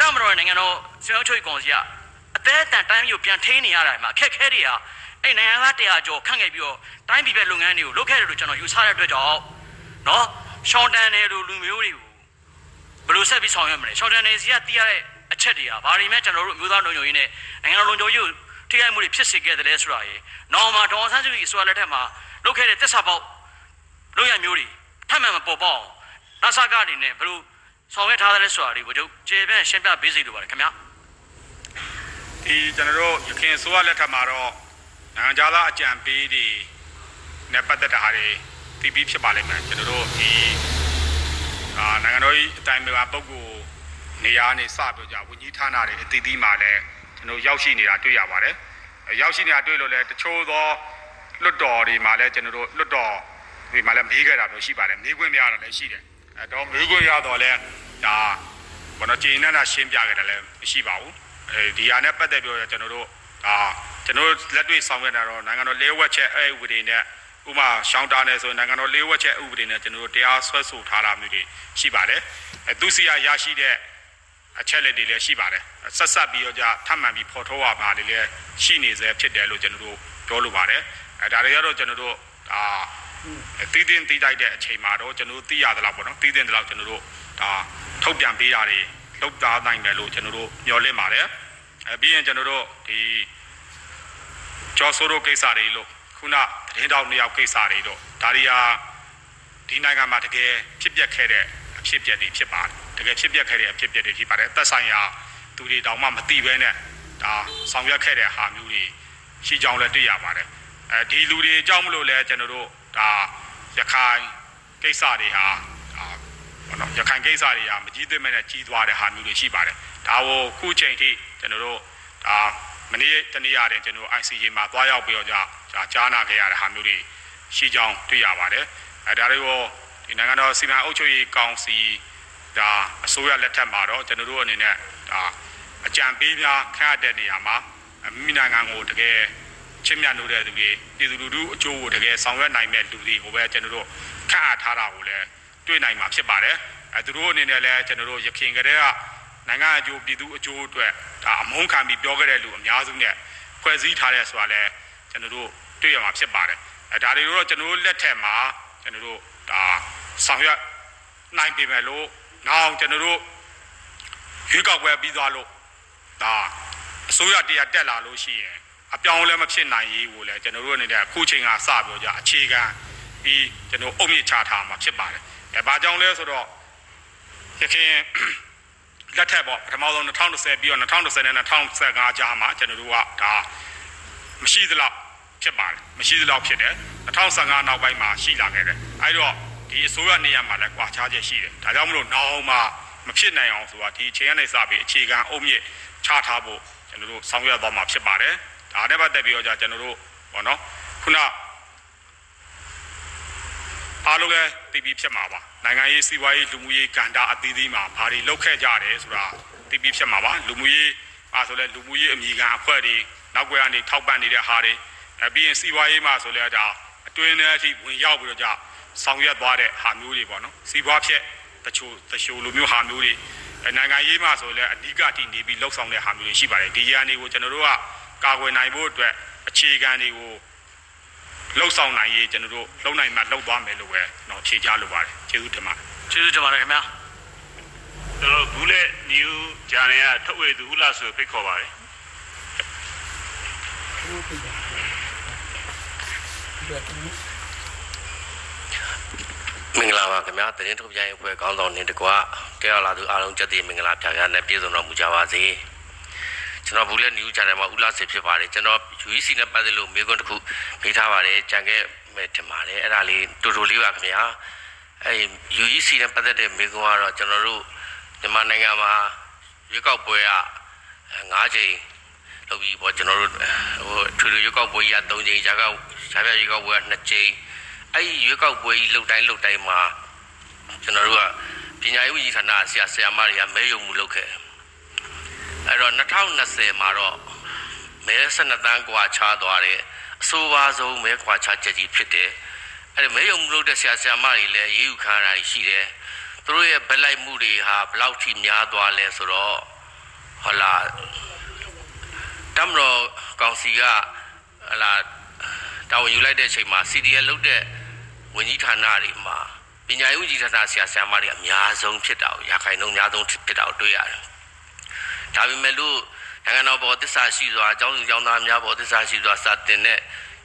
တမတော်နိုင်ငံတော်ဆွေးနွေးချုပ်ကောင်စီကအသေးအတန်တိုင်းပြည်ကိုပြန်ထိန်းနေရတာမှာအခက်ခဲတွေဟာအဲ့နိုင်ငံသားတရားကျော်ခန့်ခဲ့ပြီးတော့တိုင်းပြည်ပဲလုပ်ငန်းတွေကိုလုပ်ခဲ့တယ်လို့ကျွန်တော်ယူဆတဲ့အတွက်ကြောင့်နော်ရှောင်းတန်တယ်လို့လူမျိုးတွေကိုဘယ်လိုဆက်ပြီးဆောင်ရွက်မလဲရှောင်းတန်တယ်စီကတီးရတဲ့ အချက်တွေကဘာတွေမဲ့ကျွန်တော်တို့မျိုးသားလုံခြုံရေးနဲ့နိုင်ငံတော်လုံခြုံရေးကိုထိခိုက်မှုတွေဖြစ်စေခဲ့တယ်လဲဆိုတာရေနော်မှာဒေါ်ဆန်းစုကြည်အစိုးရလက်ထက်မှာလုပ်ခဲ့တဲ့တက်ဆာပေါက်လုပ်ရမျိုးတွေထပ်မံမပေါ်ပေါက်နာဆာကအနေနဲ့ဘယ်လိုဆောင်ရွက်ထားတယ်လဲဆိုတာတွေကိုကျွန်တော်ကျေပြန့်ရှင်းပြပေးစီလိုပါတယ်ခင်ဗျာဒီကျွန်တော်တို့ရခင်ဆိုရလက်ထက်မှာတော့နိုင်ငံခြားသားအကြံပေးတွေနဲ့ပတ်သက်တာတွေတည်ပြီးဖြစ်ပါလိမ့်မယ်ကျွန်တော်တို့ဒီအာနိုင်ငံတော်၏အတိုင်းအမြပုဂ္ဂိုလ် နေရာနေစပြောကြဝန်ကြီးဌာနတွေအသီးသီးမှာလည်းကျွန်တော်ရောက်ရှိနေတာတွေ့ရပါတယ်ရောက်ရှိနေတာတွေ့လို့လည်းတချို့သောလွတ်တော်တွေမှာလည်းကျွန်တော်တို့လွတ်တော်တွေမှာလည်းမေးခဲ့တာမျိုးရှိပါတယ်မေးခွင့်မရတာလည်းရှိတယ်အဲတော့မေးခွင့်ရတော့လည်းဒါဘာလို့ကျင်းနေတာရှင်းပြခဲ့တယ်လည်းမရှိပါဘူးအဲဒီဟာနဲ့ပတ်သက်ပြီးတော့ကျွန်တော်တို့ဒါကျွန်တော်လက်တွေ့ဆောင်ရွက်တာတော့နိုင်ငံတော်လေးဝက်ချက်အဲဥပဒေနဲ့ဥမာရှောင်းတာနဲ့ဆိုရင်နိုင်ငံတော်လေးဝက်ချက်ဥပဒေနဲ့ကျွန်တော်တို့တရားဆွဲဆိုထားတာမျိုးတွေရှိပါတယ်အဲသူစီရရရှိတဲ့ အချက်လက်တွေလည်းရှိပါတယ်ဆက်ဆက်ပြီးတော့じゃထပ်မံပြီးဖော်ထုတ်ရပါလေလည်းရှိနေစေဖြစ်တယ်လို့ကျွန်တော်တို့ပြောလိုပါတယ်အဲဒါတွေကတော့ကျွန်တော်တို့ဒါတည်တင်တည်တိုက်တဲ့အချိန်မှာတော့ကျွန်တော်တို့သိရသလောက်ပေါ့နော်တည်တင်သလောက်ကျွန်တော်တို့ဒါထုတ်ပြန်ပေးတာတွေလုပ်သားနိုင်တယ်လို့ကျွန်တော်တို့မျှော်လင့်ပါတယ်အဲပြီးရင်ကျွန်တော်တို့ဒီကျော်ဆိုးတို့ကိစ္စတွေလို့ခုနသတင်းတောက်နှစ်ယောက်ကိစ္စတွေတော့ဒါတွေဟာဒီနိုင်ငံမှာတကယ်ဖြစ်ပျက်ခဲ့တဲ့အဖြစ်အပျက်တွေဖြစ်ပါတယ် တကယ်ဖြစ်ပျက်ခဲ့တဲ့အဖြစ်အပျက်တွေဖြစ်ပါတယ်သက်ဆိုင်ရာသူတွေတောင်မှမသိဘဲနဲ့ဒါဆောင်ရွက်ခဲ့တဲ့ဟာမျိုးတွေရှိကြောင်းလည်းတွေ့ရပါတယ်အဲဒီလူတွေအကြောင်းမလို့လဲကျွန်တော်တို့ဒါရခိုင်ကိစ္စတွေဟာဒါဘောနော်ရခိုင်ကိစ္စတွေဟာမကြီးသိမဲ့နဲ့ကြီးသွားတဲ့ဟာမျိုးတွေရှိပါတယ်ဒါကိုခုချိန်ထိကျွန်တော်တို့ဒါမနေ့တနေ့ရတယ်ကျွန်တော် ICJ မှာသွားရောက်ပြီးတော့ကြာကြားနာခဲ့ရတဲ့ဟာမျိုးတွေရှိကြောင်းတွေ့ရပါတယ်အဲဒါတွေကိုဒီနိုင်ငံတော်စီမံအုပ်ချုပ်ရေးကောင်စီ ဒါအစိုးရလက်ထက်မှာတော့ကျွန်တော်တို့အနေနဲ့ဒါအကြံပေးများခန့်အပ်တဲ့နေရာမှာမိနိုင်ငံကိုတကယ်ချစ်မြတ်လို့တဲ့သူတွေပြည်သူလူထုအကျိုးကိုတကယ်ဆောင်ရွက်နိုင်တဲ့လူတွေကိုပဲကျွန်တော်တို့ခန့်အပ်ထားတာကိုလည်းတွေ့နိုင်မှာဖြစ်ပါတယ်အဲသူတို့အနေနဲ့လည်းကျွန်တော်တို့ရခင်ကတည်းကနိုင်ငံအကျိုးပြည်သူအကျိုးအတွက်ဒါအမုန်းခံပြီးပြောခဲ့တဲ့လူအများစုနဲ့ဖွဲ့စည်းထားတဲ့ဆိုတာလည်းကျွန်တော်တို့တွေ့ရမှာဖြစ်ပါတယ်အဲဒါတွေတော့ကျွန်တော်တို့လက်ထက်မှာကျွန်တော်တို့ဒါဆောင်ရွက်နိုင်ပြီမဲ့လို့ နောက်ကျွန်တော်တို့ရွေးကောက်ပွဲပြီးသွားလို့ဒါအစိုးရတရားတက်လာလို့ရှိရင်အပြောင်းလဲမဖြစ်နိုင်ရေးကိုလည်းကျွန်တော်တို့အနေနဲ့အခုချိန်ကစပြောကြအခြေခံပြီးကျွန်တော်အုံမြင့်ချထားမှာဖြစ်ပါတယ်။အဲဘာကြောင့်လဲဆိုတော့ရခင်လက်ထက်ပေါ့ပထမဆုံး2010ပြီးတော့2010နဲ့2015ကြားမှာကျွန်တော်တို့ကဒါမရှိသလောက်ဖြစ်ပါတယ်မရှိသလောက်ဖြစ်တယ်2015နောက်ပိုင်းမှာရှိလာခဲ့တယ်အဲဒီတော့ ဒီအစိုးရနေရာမှာလည်းကွာခြားချက်ရှိတယ်ဒါကြောင့်မလို့နောက်မှမဖြစ်နိုင်အောင်ဆိုတာဒီအချိန်ကနေစပြီးအခြေခံအုပ်မြစ်ချထားဖို့ကျွန်တော်တို့ဆောင်ရွက်သွားမှာဖြစ်ပါတယ်ဒါနဲ့ပတ်သက်ပြီးတော့ကျွန်တော်တို့ဘောနော်ခုနအားလုံးလည်းတည်ပြီးဖြစ်မှာပါနိုင်ငံရေးစီးပွားရေးလူမှုရေးကဏ္ဍအသီးသီးမှာဘာတွေလုပ်ခဲ့ကြတယ်ဆိုတာတည်ပြီးဖြစ်မှာပါလူမှုရေးအားဆိုလဲလူမှုရေးအမည်ခံအဖွဲ့တွေနောက်ွယ်ကနေထောက်ပံ့နေတဲ့ဟာတွေပြီးရင်စီးပွားရေးမှာဆိုလဲဒါအတွင်းထဲအထိဝင်ရောက်ပြီးတော့ကြ ဆောင်ရွက်သွားတဲ့ဟာမျိုးတွေပေါ့နော်စီးပွားဖြစ်တချို့တချို့လိုမျိုးဟာမျိုးတွေနိုင်ငံရေးမှာဆိုလဲအဓိကတည်နေပြီးလှုပ်ဆောင်တဲ့ဟာမျိုးတွေရှိပါတယ်ဒီရန်တွေကိုကျွန်တော်တို့ကကာကွယ်နိုင်ဖို့အတွက်အခြေခံတွေကိုလှုပ်ဆောင်နိုင်ရေးကျွန်တော်တို့လုံနိုင်မှလှုပ်သွားမယ်လို့ပဲတော့ဖြေကြလိုပါတယ်ကျေးဇူးတင်ပါတယ်ကျေးဇူးတင်ပါတယ်ခင်ဗျာကျွန်တော်ဘူးလက် new channel ကထုတ်ဝေသူဦးလာဆိုဖိတ်ခေါ်ပါတယ် မင်္ဂလာပါခင်ဗျာတရင်ထုတ်ပြန်ရေးအဖွဲ့ခေါင်းဆောင်နေတကွာကဲရလာသူအားလုံးကြက်တည်မင်္ဂလာပြပြနဲ့ပြည့်စုံတော်မူကြပါစေကျွန်တော်ဘူးလဲ new channel မှာဦးလာစေဖြစ်ပါတယ်ကျွန်တော် UEC နဲ့ပတ်သက်လို့မေးခွန်းတစ်ခုမေးထားပါတယ်ကြံခဲ့မယ်ထင်ပါတယ်အဲ့ဒါလေးတူတူလေးပါခင်ဗျာအဲ့ UEC နဲ့ပတ်သက်တဲ့မေးခွန်းကတော့ကျွန်တော်တို့မြန်မာနိုင်ငံမှာရွေးကောက်ပွဲက၅ချိန်လုပ်ပြီးပေါ့ကျွန်တော်တို့ဟိုထွေထွေရွေးကောက်ပွဲကြီးက၃ချိန်ဂျာကဂျာပြရွေးကောက်ပွဲက2ချိန် အဲ့ဒီရွေးကောက်ပွဲကြီးလှုပ်တိုင်းလှုပ်တိုင်းမှာကျွန်တော်တို့ကပညာရေးဝန်ကြီးဌာနဆရာဆရာမတွေကမဲရုံမှုလုပ်ခဲ့အဲ့တော့2020မှာတော့မဲ12တန်းကွာခြားသွားတဲ့အဆိုပါဆုံးမဲကွာခြားချက်ကြီးဖြစ်တယ်အဲ့ဒီမဲရုံမှုလုပ်တဲ့ဆရာဆရာမတွေလည်းရေးယူခံရတာရှိတယ်သူတို့ရဲ့ဗလိုက်မှုတွေဟာဘလောက်ထိများသွားလဲဆိုတော့ဟုတ်လားတမတော်ကောင်စီကဟလာတာဝန်ယူလိုက်တဲ့အချိန်မှာ CDL လုတ်တဲ့ ဝန်ကြီးဌာနတွေမှာပညာရေးဝန်ကြီးဌာနဆရာဆရာမတွေအများဆုံးဖြစ်တာကိုရာခိုင်နှုန်းအများဆုံးဖြစ်တာကိုတွေ့ရတယ်။ဒါပေမဲ့လို့နိုင်ငံတော်ဘောသစ္စာရှိစွာအကြောင်းသူအကြောင်းသားများဘောသစ္စာရှိစွာစတင်တဲ့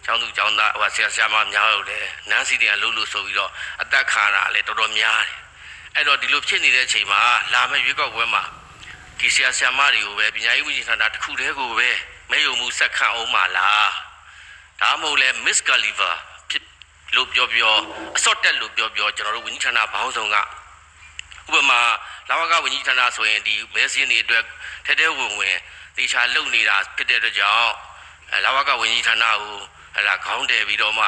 ကျောင်းသူကျောင်းသားဟိုဆရာဆရာမများလို့လေနန်းစီတွေကလှုပ်လို့ဆိုပြီးတော့အသက်ခံရတာလည်းတော်တော်များတယ်။အဲ့တော့ဒီလိုဖြစ်နေတဲ့အချိန်မှာလာမယ့်ရွေးကောက်ပွဲမှာဒီဆရာဆရာမတွေကိုပဲပညာရေးဝန်ကြီးဌာနတစ်ခုတည်းကိုပဲမဲယုံမှုဆက်ခံအောင်ပါလားဒါမှမဟုတ်လဲ Miss Gulliver ဖြစ် လို့ပြောပြောအစော့တက်လို့ပြောပြောကျွန်တော်တို့ဝန်ကြီးဌာနဘောင်းဆောင်ကဥပမာလာဝကဝန်ကြီးဌာနဆိုရင်ဒီမဲစင်းတွေအတွက်ထဲထဲဝင်ဝင်တေချာလုံနေတာဖြစ်တဲ့အတွက်ကြောင့်အဲလာဝကဝန်ကြီးဌာနကိုဟလာခေါင်းတယ်ပြီးတော့မှ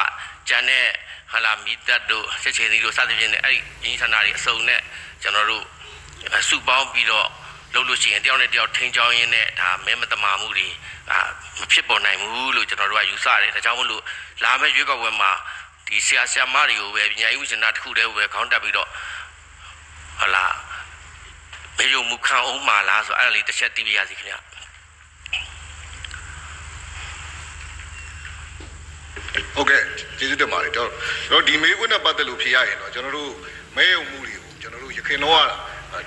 ကျန်တဲ့ဟလာမီတက်တို့ချက်ချင်းတွေတို့စသဖြင့်အဲ့ဒီဝန်ကြီးဌာနတွေအစုံနဲ့ကျွန်တော်တို့စုပေါင်းပြီးတော့လုပ်လို့ရှိရင်တယောက်နဲ့တယောက်ထိန်းချောင်းရင်းနဲ့ဒါမဲမတမာမှုတွေအာမဖြစ်ပေါ်နိုင်ဘူးလို့ကျွန်တော်တို့ကယူဆတယ်ဒါကြောင့်မလို့လာမယ့်ရွေးကောက်ပွဲမှာ ဒီဆရာဆရာမတွေကိုပဲပညာရေးဝိဇ္ဇနာတစ်ခုတည်းပဲခေါင်းတက်ပြီးတော့ဟလာမေယုံမူခံအောင်မှာလားဆိုအဲ့ဒါလေးတစ်ချက်သိပြရစီခင်ဗျဟုတ်ကဲ့ကျေးဇူးတင်ပါတယ်ကျွန်တော်ဒီမေးခွန်းနဲ့ပတ်သက်လို့ဖြေရရင်တော့ကျွန်တော်တို့မဲယုံမှုတွေကိုကျွန်တော်တို့ရခင်တော့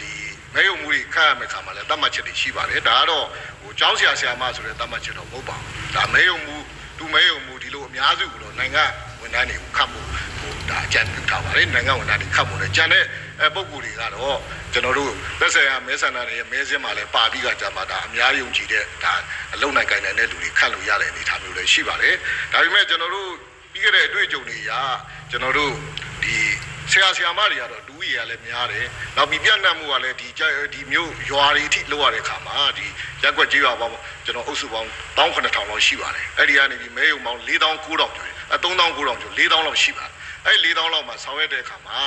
ဒီမဲယုံမှုတွေခန့်ရမယ့်ခါမှာလည်းတတ်မှတ်ချက်တွေရှိပါတယ်ဒါကတော့ဟိုကျောင်းဆရာဆရာမဆိုတဲ့တတ်မှတ်ချက်တော့မဟုတ်ပါဘူးဒါမဲယုံမှုသူမဲယုံမှုဒီလိုအများစုကတော့နိုင်ငံ ဝန်ထမ်းတွေကိုခတ်ဖို့ဟိုဒါအကြံပြုထားပါတယ်နိုင်ငံဝန်ထမ်းတွေခတ်ဖို့လည်းကြံတဲ့အဲပုံကိုယ်တွေကတော့ကျွန်တော်တို့လက်ဆက်ရမဲဆန္ဒတွေရဲ့မဲစင်းမှာလည်းပါပြီးကကြာမှာဒါအများယုံကြည်တဲ့ဒါအလုံနိုင်ကိုင်နိုင်တဲ့လူတွေခတ်လို့ရတဲ့အနေအထားမျိုးလည်းရှိပါတယ်ဒါပေမဲ့ကျွန်တော်တို့ပြီးခဲ့တဲ့အတွေ့အကြုံတွေရာကျွန်တော်တို့ဒီဆရာဆရာမတွေကတော့လူကြီးရလည်းများတယ်။နောက်ပြီးပြန့်နှံ့မှုကလည်းဒီဒီမျိုးရွာတွေအထိလောက်ရတဲ့ခါမှာဒီရက်ွက်ကြီးရွာပေါင်းကျွန်တော်အုပ်စုပေါင်း19000လောက်ရှိပါတယ်။အဲ့ဒီကနေပြီးမဲယုံပေါင်း4900ကျော်တယ်။အဲ 3900ကျော်4000လောက်ရှိပါတယ်။အဲ့4000လောက်မှာဆောင်းရတဲ့အခါမှာ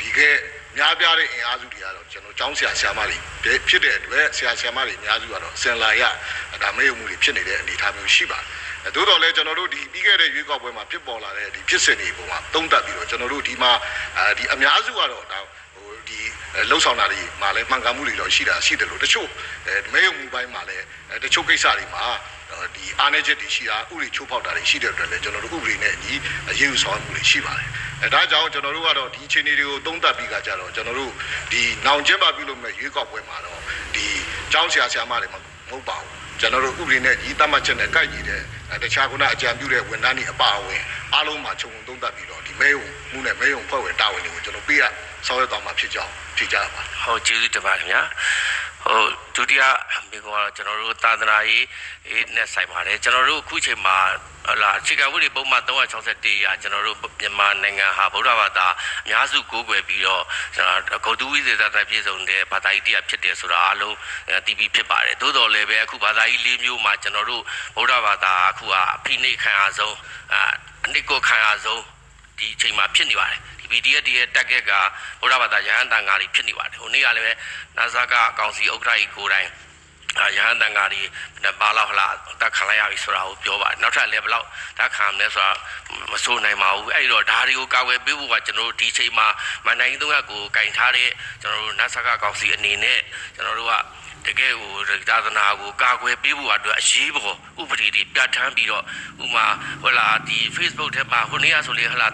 ဒီကဲများပြားတဲ့အင်အားစုတွေကတော့ကျွန်တော်ကျောင်းဆရာဆရာမတွေဖြစ်တဲ့အတွက်ဆရာဆရာမတွေအများစုကတော့စင်လာရဒါမဲယုံမှုတွေဖြစ်နေတဲ့အနေအထားမျိုးရှိပါတယ်။သို့တော်လည်းကျွန်တော်တို့ဒီပြီးခဲ့တဲ့ရွေးကောက်ပွဲမှာဖြစ်ပေါ်လာတဲ့ဒီဖြစ်စဉ်တွေပုံမှာသုံးသပ်ပြီးတော့ကျွန်တော်တို့ဒီမှာဒီအများစုကတော့ဒါဟိုဒီလှုပ်ဆောင်တာတွေမှာလည်းမှန်ကန်မှုတွေတော့ရှိတာရှိတယ်လို့တချို့အဲမဲယုံမှုပိုင်းမှာလည်းတချို့ကိစ္စတွေမှာ ဒီအားနည်းချက်တွေရှိတာဥပဒေချိုးဖောက်တာတွေရှိတဲ့အတွက်လည်းကျွန်တော်တို့ဥပဒေနဲ့အညီအရေးယူဆောင်မှုတွေရှိပါတယ်အဲဒါကြောင့်ကျွန်တော်တို့ကတော့ဒီအခြေအနေတွေကိုသုံးသပ်ပြီးကကြတော့ကျွန်တော်တို့ဒီနောင်ကျင်းပပြုလုပ်မဲ့ရွေးကောက်ပွဲမှာတော့ဒီကျောင်းဆရာဆရာမတွေမဟုတ်ပါဘူးကျွန်တော်တို့ဥပဒေနဲ့ညီတတ်မှတ်ချက်နဲ့ကိုက်ညီတဲ့တခြားကုနာအကြံပြုတဲ့ဝန်ထမ်းတွေအပါအဝင်အားလုံးမှာခြုံငုံသုံးသပ်ပြီးတော့ဒီမဲယုံမှုနဲ့မဲယုံဖွဲ့ဝင်တာဝန်တွေကိုကျွန်တော်ပေးရဆောင်ရွက်သွားမှာဖြစ်ကြောင်းဖြေကြပါဟုတ်ကျေးဇူးတင်ပါတယ်ခင်ဗျာ ဟိုဒုတိယမိကုံကတော့ကျွန်တော်တို့သာသနာရေးနဲ့ဆိုင်ပါတယ်ကျွန်တော်တို့အခုချိန်မှာဟလာခြေကဝိရိပုံမှန်361ရာကျွန်တော်တို့မြန်မာနိုင်ငံဟာဗုဒ္ဓဘာသာအများစုကိုးကွယ်ပြီးတော့ဂုတ်တူဝိသေသတပြည့်စုံတဲ့ဘာသာရေးတရားဖြစ်တယ်ဆိုတာအားလုံးတီးပြီးဖြစ်ပါတယ်သို့တော်လည်းပဲအခုဘာသာရေး၄မျိုးမှာကျွန်တော်တို့ဗုဒ္ဓဘာသာအခုဟာအဖိနှိတ်ခံရဆုံးအနိကိုခံရဆုံးဒီအချိန်မှာဖြစ်နေပါတယ် BDF ရဲ့တက်ကက်ကဗုဒ္ဓဘာသာယဟန်တန်ဃာတွေဖြစ်နေပါတယ်ဟိုနေ့ကလည်းပဲနာဇာကအကောင်စီဥက္ကဋ္ဌကြီးကိုယ်တိုင်ရဟန်းတန်ဃာတွေဘာလောက်ဟလာတက်ခံလိုက်ရပြီဆိုတာကိုပြောပါတယ်နောက်ထပ်လည်းဘလောက်တက်ခံမလဲဆိုတာမဆိုးနိုင်ပါဘူးအဲ့တော့ဒါတွေကိုကာဝယ်ပေးဖို့ကကျွန်တော်တို့ဒီချိန်မှာမန်တိုင်းသုံးရက်ကိုကင်ထားတဲ့ကျွန်တော်တို့နတ်ဆကကောင်စီအနေနဲ့ကျွန်တော်တို့ကတကယ်ကိုသာသနာကိုကာကွယ်ပေးဖို့အတွက်အရေးပေါ်ဥပဒေတွေပြဋ္ဌာန်းပြီးတော့ဥမာဟလာဒီ Facebook ထဲမှာဟိုနေ့ကဆိုလေဟလာ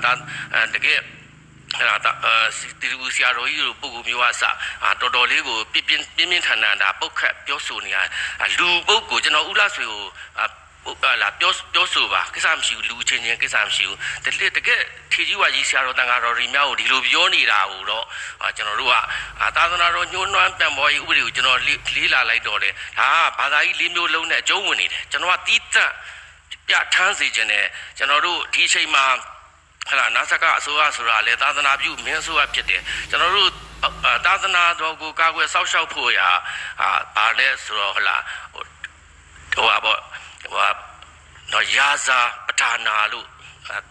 တကယ် အဲ့ဒါတီလူဆရာတော်ကြီးတို့ပုဂ္ဂိုလ်မျိုးအစတော်တော်လေးကိုပြင်းပြင်းပြင်းပြင်းထန်ထန်ဒါပုတ်ခတ်ပြောဆိုနေရလူပုဂ္ဂိုလ်ကျွန်တော်ဥလာဆွေကိုပုတ်လာပြောပြောဆိုပါကိစ္စမရှိဘူးလူချင်းချင်းကိစ္စမရှိဘူးတကယ်တကယ်ထေကြီးဝါကြီးဆရာတော်တန်ဃာတော်တွေများကိုဒီလိုပြောနေတာဟိုတော့ကျွန်တော်တို့ကသာသနာတော်ညှိုးနှွမ်းပြန်ပေါ်ရေးဥပဒေကိုကျွန်တော်လေးလာလိုက်တော့တယ်ဒါကဘာသာကြီးလေးမျိုးလုံးနဲ့အကျုံးဝင်နေတယ်ကျွန်တော်ကတီးတက်ပြထမ်းစေခြင်းနဲ့ကျွန်တော်တို့ဒီအချိန်မှာ ဟလာနာဆကအစိုးရဆိုတာလေသာသနာပြုမင်းအစိုးရဖြစ်တယ်ကျွန်တော်တို့သာသနာတော်ကိုကာကွယ်စောင့်ရှောက်ဖို့ရာအာဗာလဲဆိုတော့ဟလာဟိုဟိုပါဟိုတော့ရာဇာပဌာနာလို့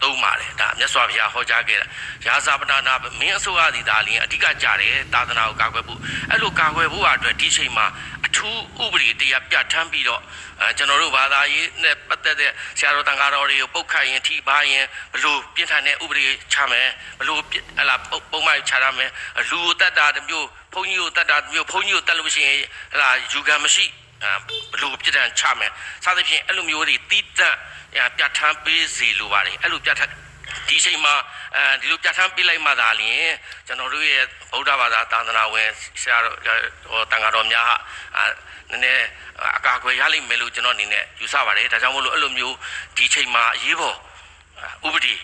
သုံးပါတယ်ဒါမြတ်စွာဘုရားဟောကြားခဲ့တာရာဇာပဌာနာမင်းအစိုးရသည်ဒါလင်းအဓိကကြတယ်သာသနာကိုကာကွယ်ဖို့အဲ့လိုကာကွယ်ဖို့အတွက်ဒီချိန်မှာအ ထူးဥပဒေတရားပြဋ္ဌာန်းပြီးတော့အဲကျွန်တော်တို့ဘာသာရေးနဲ့ပတ်သက်တဲ့ဆရာတော်တန်ဃာတော်တွေကိုပုတ်ခတ်ရင်ထိပါရင်ဘလို့ပြင်းထန်တဲ့ဥပဒေချမယ်ဘလို့ဟလာပုံမှန်ချရမယ်လူကိုတတ်တာတမျိုးဘုန်းကြီးကိုတတ်တာတမျိုးဘုန်းကြီးကိုတတ်လို့ရှိရင်ဟလာယူကံမရှိဘလို့ပြစ်ဒဏ်ချမယ်စသဖြင့်အဲ့လိုမျိုးတွေတီးတက်ပြဋ္ဌာန်းပေးစီလိုပါတယ်အဲ့လိုပြဋ္ဌာန်း ဒီချိန်မှာအဲဒီလိုပြဋ္ဌာန်းပေးလိုက်မှသာလျှင်ကျွန်တော်တို့ရဲ့ဗုဒ္ဓဘာသာသာသနာဝင်ဆရာတော်ဟောတန်ဃာတော်များဟာနည်းနည်းအကာအကွယ်ရလိမ့်မယ်လို့ကျွန်တော်အနေနဲ့ယူဆပါတယ်ဒါကြောင့်မို့လို့အဲ့လိုမျိုးဒီချိန်မှာအရေးပေါ်ဥပဒေ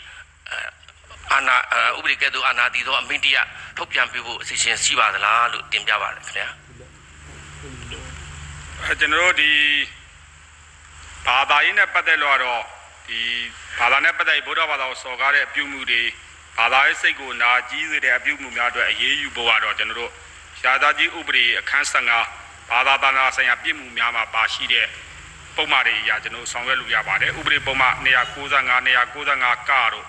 အာနာဥပဒေကဲ့သို့အာနာတည်သောအမိန့်တရားထုတ်ပြန်ပေးဖို့အစီအစဉ်ရှိပါသလားလို့တင်ပြပါတယ်ခင်ဗျာအဲကျွန်တော်တို့ဒီဘာသာရေးနဲ့ပတ်သက်လို့တော့ ဒီဘာသာနဲ့ပတ်သက်ဗုဒ္ဓဘာသာကိုစော်ကားတဲ့အပြုမှုတွေဘာသာရေးစိတ်ကိုနာကြီးစေတဲ့အပြုမှုများအတွက်အရေးယူဖို့ကတော့ကျွန်တော်တို့ရှားသားကြီးဥပဒေအခန်း15ဘာသာဘာသာဆိုင်ရာပြည်မှုများမှာပါရှိတဲ့ပုံမှန်တွေအရာကျွန်တော်ဆောင်ရွက်လို့ရပါတယ်ဥပဒေပုံမှန်295 295ကတို့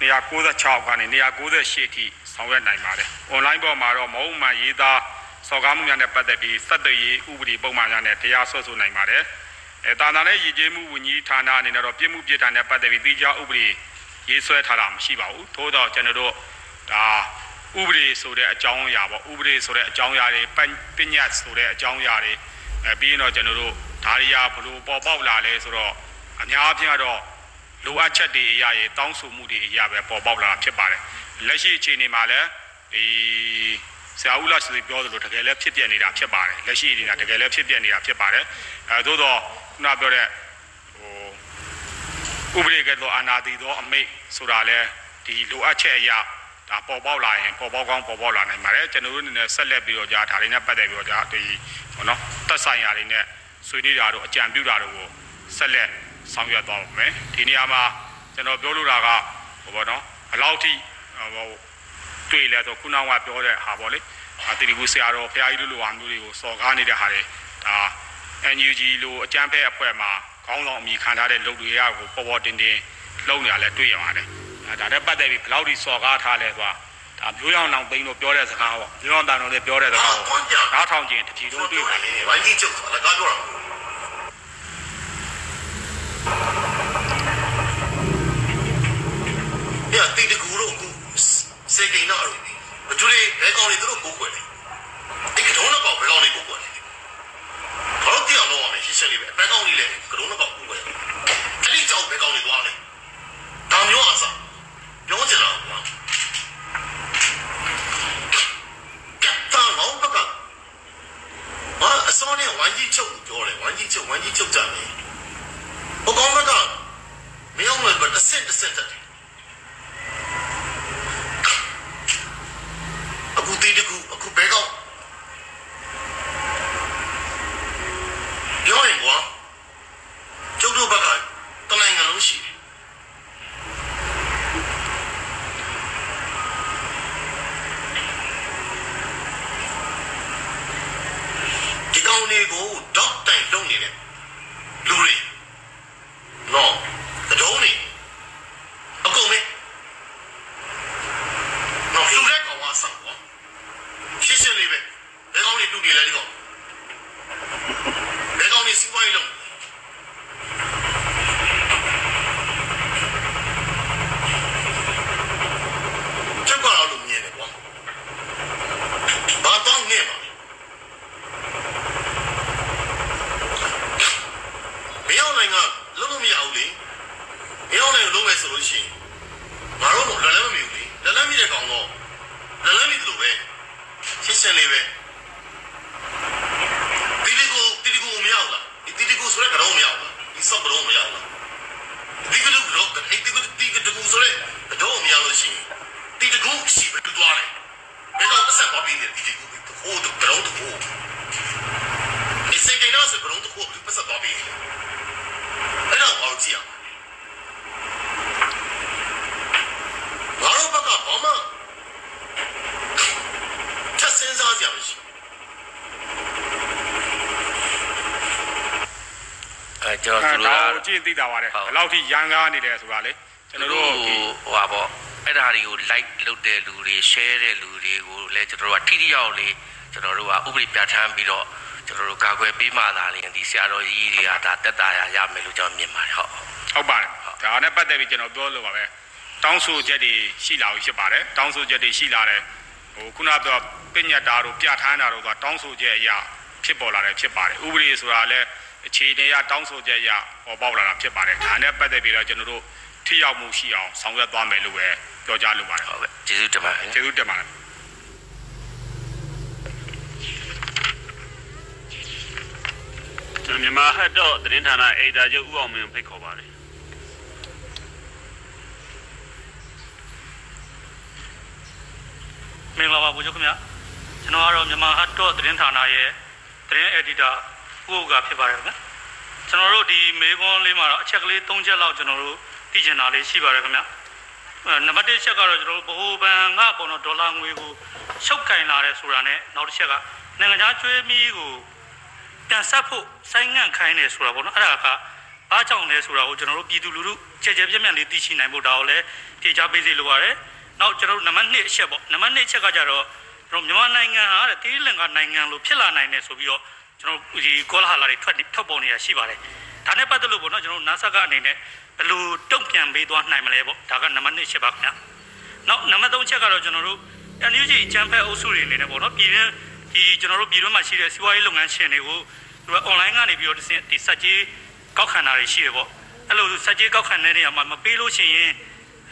296ကနေ298ထိဆောင်ရွက်နိုင်ပါတယ်။ online ပေါ်မှာတော့မဟုတ်မှန်ရေးသားစော်ကားမှုများနဲ့ပတ်သက်ပြီးစက်တရေးဥပဒေပုံမှန်များနဲ့တရားစွဲဆိုနိုင်ပါတယ်။ အဲတာနာနဲ့ရည်ကျေးမှုဝန်ကြီးဌာနအနေနဲ့တော့ပြည်မှုပြည်ထန်နဲ့ပတ်သက်ပြီးတိကျဥပဒေရေးဆွဲထားတာမရှိပါဘူး။ထို့တော့ကျွန်တော်တို့ဒါဥပဒေဆိုတဲ့အကြောင်းအရာပေါ့ဥပဒေဆိုတဲ့အကြောင်းအရာတွေပညာဆိုတဲ့အကြောင်းအရာတွေအဲပြီးရင်တော့ကျွန်တော်တို့ဒါရီယာဘလို့ပေါ်ပေါက်လာလဲဆိုတော့အများအပြားတော့လိုအပ်ချက်တွေအရာတွေတောင်းဆိုမှုတွေအရာပဲပေါ်ပေါက်လာဖြစ်ပါတယ်လက်ရှိအခြေအနေမှာလည်းဒီ ဆရာဦးလာစီပြောသလိုတကယ်လည်းဖြစ်ပြနေတာဖြစ်ပါတယ်လက်ရှိနေတာတကယ်လည်းဖြစ်ပြနေတာဖြစ်ပါတယ်အဲသို့တော့ခုနပြောတဲ့ဟိုဥပဒေကတော့အာနာတိသောအမိတ်ဆိုတာလဲဒီလိုအပ်ချက်အရာဒါပေါ်ပေါက်လာရင်ပေါ်ပေါက်ကောင်းပေါ်ပေါက်လာနိုင်ပါတယ်ကျွန်တော်တို့အနေနဲ့ဆက်လက်ပြီးတော့ကြာဒါတွေနဲ့ပတ်သက်ပြီးတော့ကြာဒီဟောနော်တက်ဆိုင်ရာတွေနဲ့ဆွေးနွေးတာတို့အကြံပြုတာတို့ကိုဆက်လက်ဆောင်ရွက်သွားပါမယ်ဒီနေရာမှာကျွန်တော်ပြောလိုတာကဟိုပေါ့နော်ဘယ်လောက်ထိဟို တွေ့လဲဆိုခုနကပြောတဲ့ဟာပေါ့လေအတီကူဆရာတော်ဖရာကြီးတို့လိုဟာမျိုးတွေကိုစော်ကားနေတဲ့ဟာတွေဒါ NUG လိုအကြမ်းဖက်အဖွဲ့မှာခေါင်းဆောင်အမိခံထားတဲ့လုပ်တွေကကိုပေါ်ပေါ်တင်တင်လုပ်နေရလဲတွေ့ရပါတယ်ဒါနဲ့ပတ်သက်ပြီးဘယ်လောက်ထိစော်ကားထားလဲဆိုတာဒါမျိုးရောင်နောင်ပိန်းလို့ပြောတဲ့စကားပေါ့မျိုးရောင်တန်တော်လည်းပြောတဲ့စကားပေါ့နားထောင်ခြင်းတပြည်လုံးတွေ့ပါလေဝိုင်းကြီးချုပ်ဆိုတာကားပြောတာပြတီတကူတော့အခု စေကိန်းတော့မတူလေဘယ်ကောင်တွေသူတို့ကိုကိုွယ်လဲအဲ့ကတော့တော့ဘယ်ကောင်တွေကိုကိုွယ်လဲဘာလို့တရားလုံးအောင်လဲရှင်းရှင်းလေးပဲအတ ယ်ကောင်းနေလဲကရုံးတော့ဘူးပဲအဲ့ဒီကြောင့်ဘယ်ကောင်းနေသွားလဲဒါမျိုးအစားပြောချင်တာကွာကတ်တာငေါ့ဘကဟာအစောနဲ့ဝိုင်းကြီးချုပ်ပြောတယ်ဝိုင်းကြီးချုပ်ဝိုင်းကြီးချုပ်ကြတယ်ဟိုကောင်ကမင်းအောင်လည်းတစ်စက်တစ်စက်တက်တယ်အခုတေးတကူအခုဘဲကောင်းပြောရင်ကွာကျုပ်တို့ဘက်ကတနိုင်ငံလုံးရှိတယ်ဒီကောင်တွေကိုဒေါက်တိုင်လုံးနေတဲ့လူတွေနော်တတုံးနေအကုန်မေနော်လူတဲ့ကောင်ကဆောက်ကွာရှင်းရှင်းလေးပဲဘယ်ကောင်တွေတူတယ်လဲဒီကောင်ဘယ်ကောင်တွေစီးပွားရေးလုံးချက်ကတော့လူမြင်တယ်ကွာဘာတော့နေမှာမင်းအောင်နိုင်ငံလုံးလို့မရဘူးလေမင်းအောင်နိုင်ငံလုံးမယ်ဆိုလို့ရှိရင်ငါတို့ကလည်းမမြင်ဘူးလေလည်းလည်းမြင်တဲ့ကောင်တော့လည်းလည်းမြင်တယ်လို့ပဲရှင်းရှင်းလေးပဲတီတီကိုတီတီကိုမရဘူးလား ဒီတီတီကိုဆိုရဲကတော့မရဘူးလားဒီစပ်ကတော့မရဘူးလားဒီကတော့တော့ဒီကတော့ဒီကတော့ဆိုရဲကတော့မရလို့ရှိရင်တီတီကိုရှိပဲတူသွားတယ်ဘယ်တော့ပတ်စံပါပြီးနေတီတီကိုဟိုတော့ကတော့တော့ဒီစိတ်ကနေဆိုကတော့တော့ပတ်စံပါပြီးနေအဲ့တော့ဘာလို့ကြည့်အောင်ငါတို့ဘက်ကဘာမှချက်စင်းစားကြရမရှိ အဲ ကျွန်တော်အဲသူဒါတို့ကကိုကြည့်သိတာပါတယ်ဘယ်လောက်ထိရန်ကားနေတယ်ဆိုတာလေကျွန်တော်တို့ဒီဟိုဟာပေါ့အဲ့ဒါတွေကို like လုပ်တဲ့လူတွေ share တဲ့လူတွေကိုလည်းကျွန်တော်တို့ကထိထိရောက်လေးကျွန်တော်တို့ကဥပဒေပြဋ္ဌာန်းပြီးတော့ကျွန်တော်တို့ကာကွယ်ပေးမှသာလေဒီဆရာတော်ကြီးတွေကဒါတက်တာရရမယ်လို့ကျွန်တော်မြင်ပါတယ်ဟုတ်ဟုတ်ပါတယ်ဒါနဲ့ပတ်သက်ပြီးကျွန်တော်ပြောလို့ပါပဲတောင်းဆိုချက်တွေရှိလာပြီဖြစ်ပါတယ်တောင်းဆိုချက်တွေရှိလာတယ်ဟိုခုနကတော့ပညတ်တာတို့ပြဋ္ဌာန်းတာတို့ကတောင်းဆိုချက်အရာ ဖြစ်ပေါ်လာတယ်ဖြစ်ပါတယ်ဥပဒေဆိုတာလည်းအခြေအနေအရတောင်းဆိုချက်အရာပေါ်ပေါက်လာတာဖြစ်ပါတယ်ဒါနဲ့ပတ်သက်ပြီးတော့ကျွန်တော်တို့ထိရောက်မှုရှိအောင်ဆောင်ရွက်သွားမယ်လို့ပဲပြောကြားလိုပါတယ်ဟုတ်ကဲ့ကျေးဇူးတင်ပါတယ်ကျေးဇူးတင်ပါတယ်ကျွန်တော်မြန်မာဟတ်တော့သတင်းဌာနအေဒါချုပ်ဦးအောင်မင်းဖိတ်ခေါ်ပါတယ်မင်္ဂလာပါဘုရားခင်ဗျာကျွန်တော်ကတော့မြန်မာဟတ်တော့သတင်းဌာနရဲ့ သတင်းအက်ဒီတာဦးဥကဖြစ်ပါတယ်ခင်ဗျာကျွန်တော်တို့ဒီမေကွန်းလေးမှာတော့အချက်ကလေး၃ချက်လောက်ကျွန်တော်တို့သိချင်တာလေးရှိပါတယ်ခင်ဗျာအဲနံပါတ်၁ချက်ကတော့ကျွန်တော်တို့ဗဟိုဘဏ်ကပေါ်တော့ဒေါ်လာငွေကိုရှုပ်ကင်လာတယ်ဆိုတာနဲ့နောက်တစ်ချက်ကနိုင်ငံခြားကျွေးမီးကိုပြန်ဆက်ဖို့ဆိုင်းငံ့ခိုင်းတယ်ဆိုတာပေါ့နော်အဲ့ဒါကဘာကြောင့်လဲဆိုတာကိုကျွန်တော်တို့ပြည်သူလူထုကြဲကြဲပြန့်ပြန့်လေးသိရှိနိုင်ဖို့ဒါကိုလည်းဖြေချပေးစီလိုပါတယ်နောက်ကျွန်တော်တို့နံပါတ်2အချက်ပေါ့နံပါတ်2အချက်ကကြတော့ ကျွန်တော်မြန်မာနိုင်ငံဟာတဲ့တိလင်္ကာနိုင်ငံလိုဖြစ်လာနိုင်တယ်ဆိုပြီးတော့ကျွန်တော်ဒီကောလာဟလာတွေထွက်ထွက်ပေါ်နေတာရှိပါတယ်ဒါနဲ့ပတ်သက်လို့ပေါ့နော်ကျွန်တော်တို့ NASA ကအနေနဲ့ဘယ်လိုတုံ့ပြန်ပေးသွားနိုင်မလဲပေါ့ဒါကနံပါတ်2အချက်ပါခင်ဗျာနောက်နံပါတ်3အချက်ကတော့ကျွန်တော်တို့ NUG ချမ်းဖက်အုပ်စုတွေအနေနဲ့ပေါ့နော်ပြည်တွင်းဒီကျွန်တော်တို့ပြည်တွင်းမှာရှိတဲ့စီးပွားရေးလုပ်ငန်းရှင်တွေကိုသူက online ကနေပြီးတော့ဒီဒီစက်ကြီးကောက်ခံတာတွေရှိတယ်ပေါ့အဲ့လိုစက်ကြီးကောက်ခံတဲ့နေရာမှာမပေးလို့ရှိရင်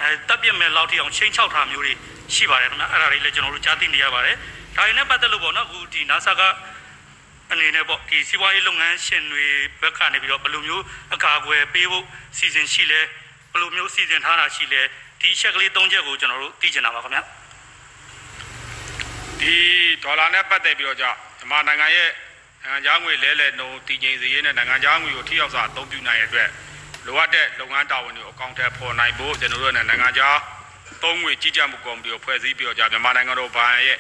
အဲတပ်ပြစ်မဲ့လောက်ထိအောင်ချင်းချောက်ထားမျိုးတွေရှိပါတယ်ခင်ဗျအဲ့ဒါတွေလည်းကျွန်တော်တို့ကြားသိနေရပါတယ်ဒါတွေနဲ့ပတ်သက်လို့ပေါ့နော်အခုဒီ NASA ကအနေနဲ့ပေါ့ဒီစီးပွားရေးလုပ်ငန်းရှင်တွေဘက်ကနေပြီးတော့ဘယ်လိုမျိုးအကာအကွယ်ပေးဖို့စီစဉ်ရှိလဲဘယ်လိုမျိုးစီစဉ်ထားတာရှိလဲဒီချက်ကလေး၃ချက်ကိုကျွန်တော်တို့သိချင်တာပါခင်ဗျဒီဒေါ်လာနဲ့ပတ်သက်ပြီးတော့じゃမြန်မာနိုင်ငံရဲ့နိုင်ငံခြားငွေလဲလှယ်နှုန်းတည်ငြိမ်စေရေးနဲ့နိုင်ငံခြားငွေကိုထိရောက်စွာအသုံးပြုနိုင်ရတဲ့အတွက် လိုအပ်တဲ့လုပ်ငန်းတာဝန်တွေကိုအကောင့်ထဲပေါ်နိုင်ဖို့ကျွန်တော်တို့နိုင်ငံခြားသုံးငွေကြီးကြပ်မှုကော်မတီကိုဖွဲ့စည်းပြီးတော့ကြာမြန်မာနိုင်ငံတော်ဘဏ်ရဲ့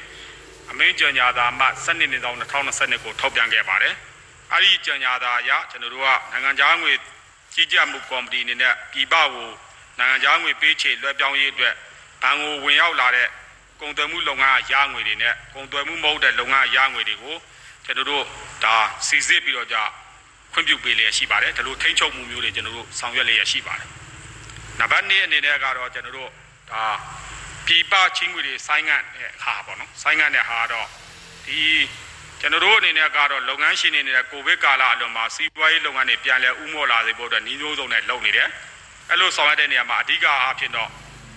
အမင်းကြံညာသာမှစနစ်နေဆောင်2022ကိုထောက်ပြန်ခဲ့ပါတယ်။အဲဒီကြံညာသာအရကျွန်တော်တို့ကနိုင်ငံခြားငွေကြီးကြပ်မှုကော်မတီအနေနဲ့ပြည်ပကိုနိုင်ငံခြားငွေပေးချေလွှဲပြောင်းရေးအတွက်ဘဏ်ကိုဝင်ရောက်လာတဲ့ကုန်သွယ်မှုလုပ်ငန်းအရာငွေတွေနဲ့ကုန်သွယ်မှုမဟုတ်တဲ့လုပ်ငန်းအရာငွေတွေကိုကျွန်တော်တို့ဒါစီစစ်ပြီးတော့ကြာ ခွင့်ပြုပေးလျက်ရှိပါတယ်ဒါလိုထိန်းချုပ်မှုမျိုးတွေကျွန်တော်တို့ဆောင်ရွက်လျက်ရှိပါတယ်နံပါတ်2အနေနဲ့ကတော့ကျွန်တော်တို့ဒါပြည်ပချင်းငွေတွေဆိုင်းငံ့တဲ့အခါပေါ့နော်ဆိုင်းငံ့တဲ့ဟာကတော့ဒီဒီကျွန်တော်တို့အနေနဲ့ကတော့လုပ်ငန်းရှင်တွေနေတဲ့ကိုဗစ်ကာလအလွန်မှာစီးပွားရေးလုပ်ငန်းတွေပြန်လည်ဥမော့လာစေဖို့အတွက်ညီမျိုးစုံနဲ့လုပ်နေတယ်အဲ့လိုဆောင်ရွက်တဲ့နေရာမှာအဓိကအားဖြင့်တော့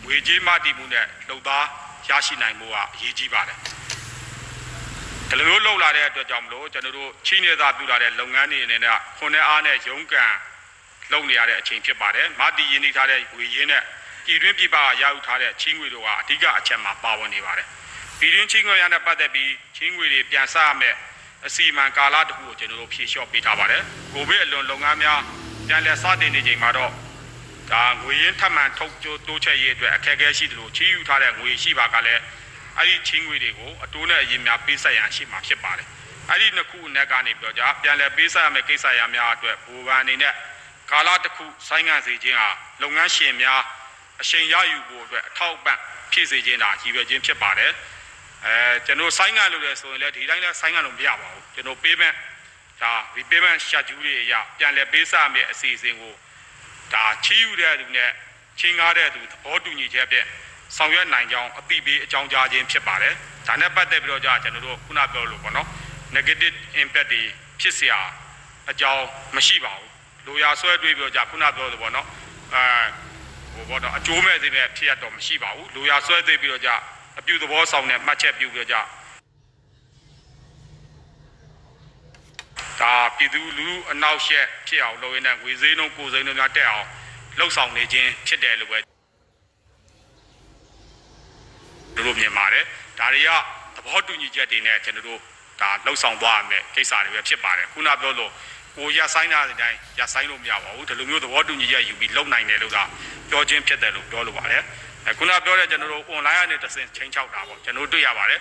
ငွေကြေးမတည်မှုနဲ့လုံသားရရှိနိုင်မှုကအရေးကြီးပါတယ် ဒီလိုမျိုးလှုပ်လာတဲ့အတွက်ကြောင့်မလို့ကျွန်တော်တို့ချီးနေသားပြုလာတဲ့လုပ်ငန်းတွေအနေနဲ့ခွန်နဲ့အားနဲ့ရုန်းကန်လုပ်နေရတဲ့အချိန်ဖြစ်ပါတယ်မတည်ရင်းနေထားတဲ့ငွေရင်းနဲ့ပြည်တွင်းပြည်ပကရယူထားတဲ့ချီးငွေတို့ကအဓိကအချက်မှာပါဝင်နေပါတယ်ပြည်တွင်းချီးငွေရတဲ့ပတ်သက်ပြီးချီးငွေတွေပြန်ဆရမယ်အစီအမံကာလတစ်ခုကိုကျွန်တော်တို့ဖြည့်လျှော့ပေးထားပါတယ်ကိုဗစ်အလွန်လုပ်ငန်းများပြန်လည်စတင်နေချိန်မှာတော့ဒါငွေရင်းထပ်မံထုတ်ကြိုးတိုးချက်ရေးအတွက်အခက်အခဲရှိတယ်လို့ချီးယူထားတဲ့ငွေရှိပါကလည်း အဲ့ဒီချီးငွေတွေကိုအတိုးနဲ့အရင်များပေးဆက်ရန်ရှိမှာဖြစ်ပါတယ်အဲ့ဒီနှစ်ခုအနက်ကနေပြောကြပြန်လည်ပေးဆက်ရမယ့်ကိစ္စရာများအတွက်ဘူဗန်အနေနဲ့ကာလတစ်ခုဆိုင်းငံ့စေခြင်းဟာလုပ်ငန်းရှင်များအချိန်ရယူဖို့အတွက်အထောက်အပံ့ဖြစ်စေခြင်းဒါရည်ရွယ်ခြင်းဖြစ်ပါတယ်အဲကျွန်တော်ဆိုင်းငံ့လို့လဲဆိုရင်လည်းဒီတိုင်းလဲဆိုင်းငံ့လို့မရပါဘူးကျွန်တော် payment ဒါ repayment schedule တွေအရပြန်လည်ပေးဆက်ရမယ့်အစီအစဉ်ကိုဒါချီးယူတဲ့သူနဲ့ချင်းကားတဲ့သူသဘောတူညီချက်ဖြင့် ဆောင်ရွက်နိုင်ကြောင်းအသိပေးအကြောင်းကြားခြင်းဖြစ်ပါတယ်ဒါနဲ့ပတ်သက်ပြီးတော့ကြာကျွန်တော်တို့ခုနပြောလို့ပေါ့နော် negative impact တွေဖြစ်เสียအကြောင်းမရှိပါဘူးလိုရာဆွဲတွေးပြီးတော့ကြာခုနပြောလို့ပေါ့နော်အဲဟိုပေါ့နော်အကျိုးမဲ့စေမဲ့ဖြစ်ရတော့မရှိပါဘူးလိုရာဆွဲသိပြီးတော့ကြာအပြုသဘောဆောင်တဲ့မှတ်ချက်ပြုပြီးတော့ကြာဒါပြည်သူလူထုအနောက်ရှက်ဖြစ်အောင်လုပ်ရင်းနဲ့ငွေစည်းနှုန်းကိုယ်စည်းနှုန်းများတက်အောင်လှုပ်ဆောင်နေခြင်းဖြစ်တယ်လို့ပဲ တို့မြင်ပါတယ်ဒါတွေကသဘောတူညီချက်တွေနဲ့ကျွန်တော်တို့ဒါလှုပ်ဆောင်သွားရမယ်ကိစ္စတွေပဲဖြစ်ပါတယ်ခုနပြောလို့ကိုရဆိုင်တာတဲ့အတိုင်းရဆိုင်လို့မရပါဘူးဒီလိုမျိုးသဘောတူညီချက်ယူပြီးလုပ်နိုင်တယ်လို့သာပြောခြင်းဖြစ်တယ်လို့ပြောလိုပါတယ်အခုနပြောတဲ့ကျွန်တော်တို့ online ကနေတစ်ဆင့်ချင်းချောက်တာပေါ့ကျွန်တော်တို့တွေ့ရပါတယ်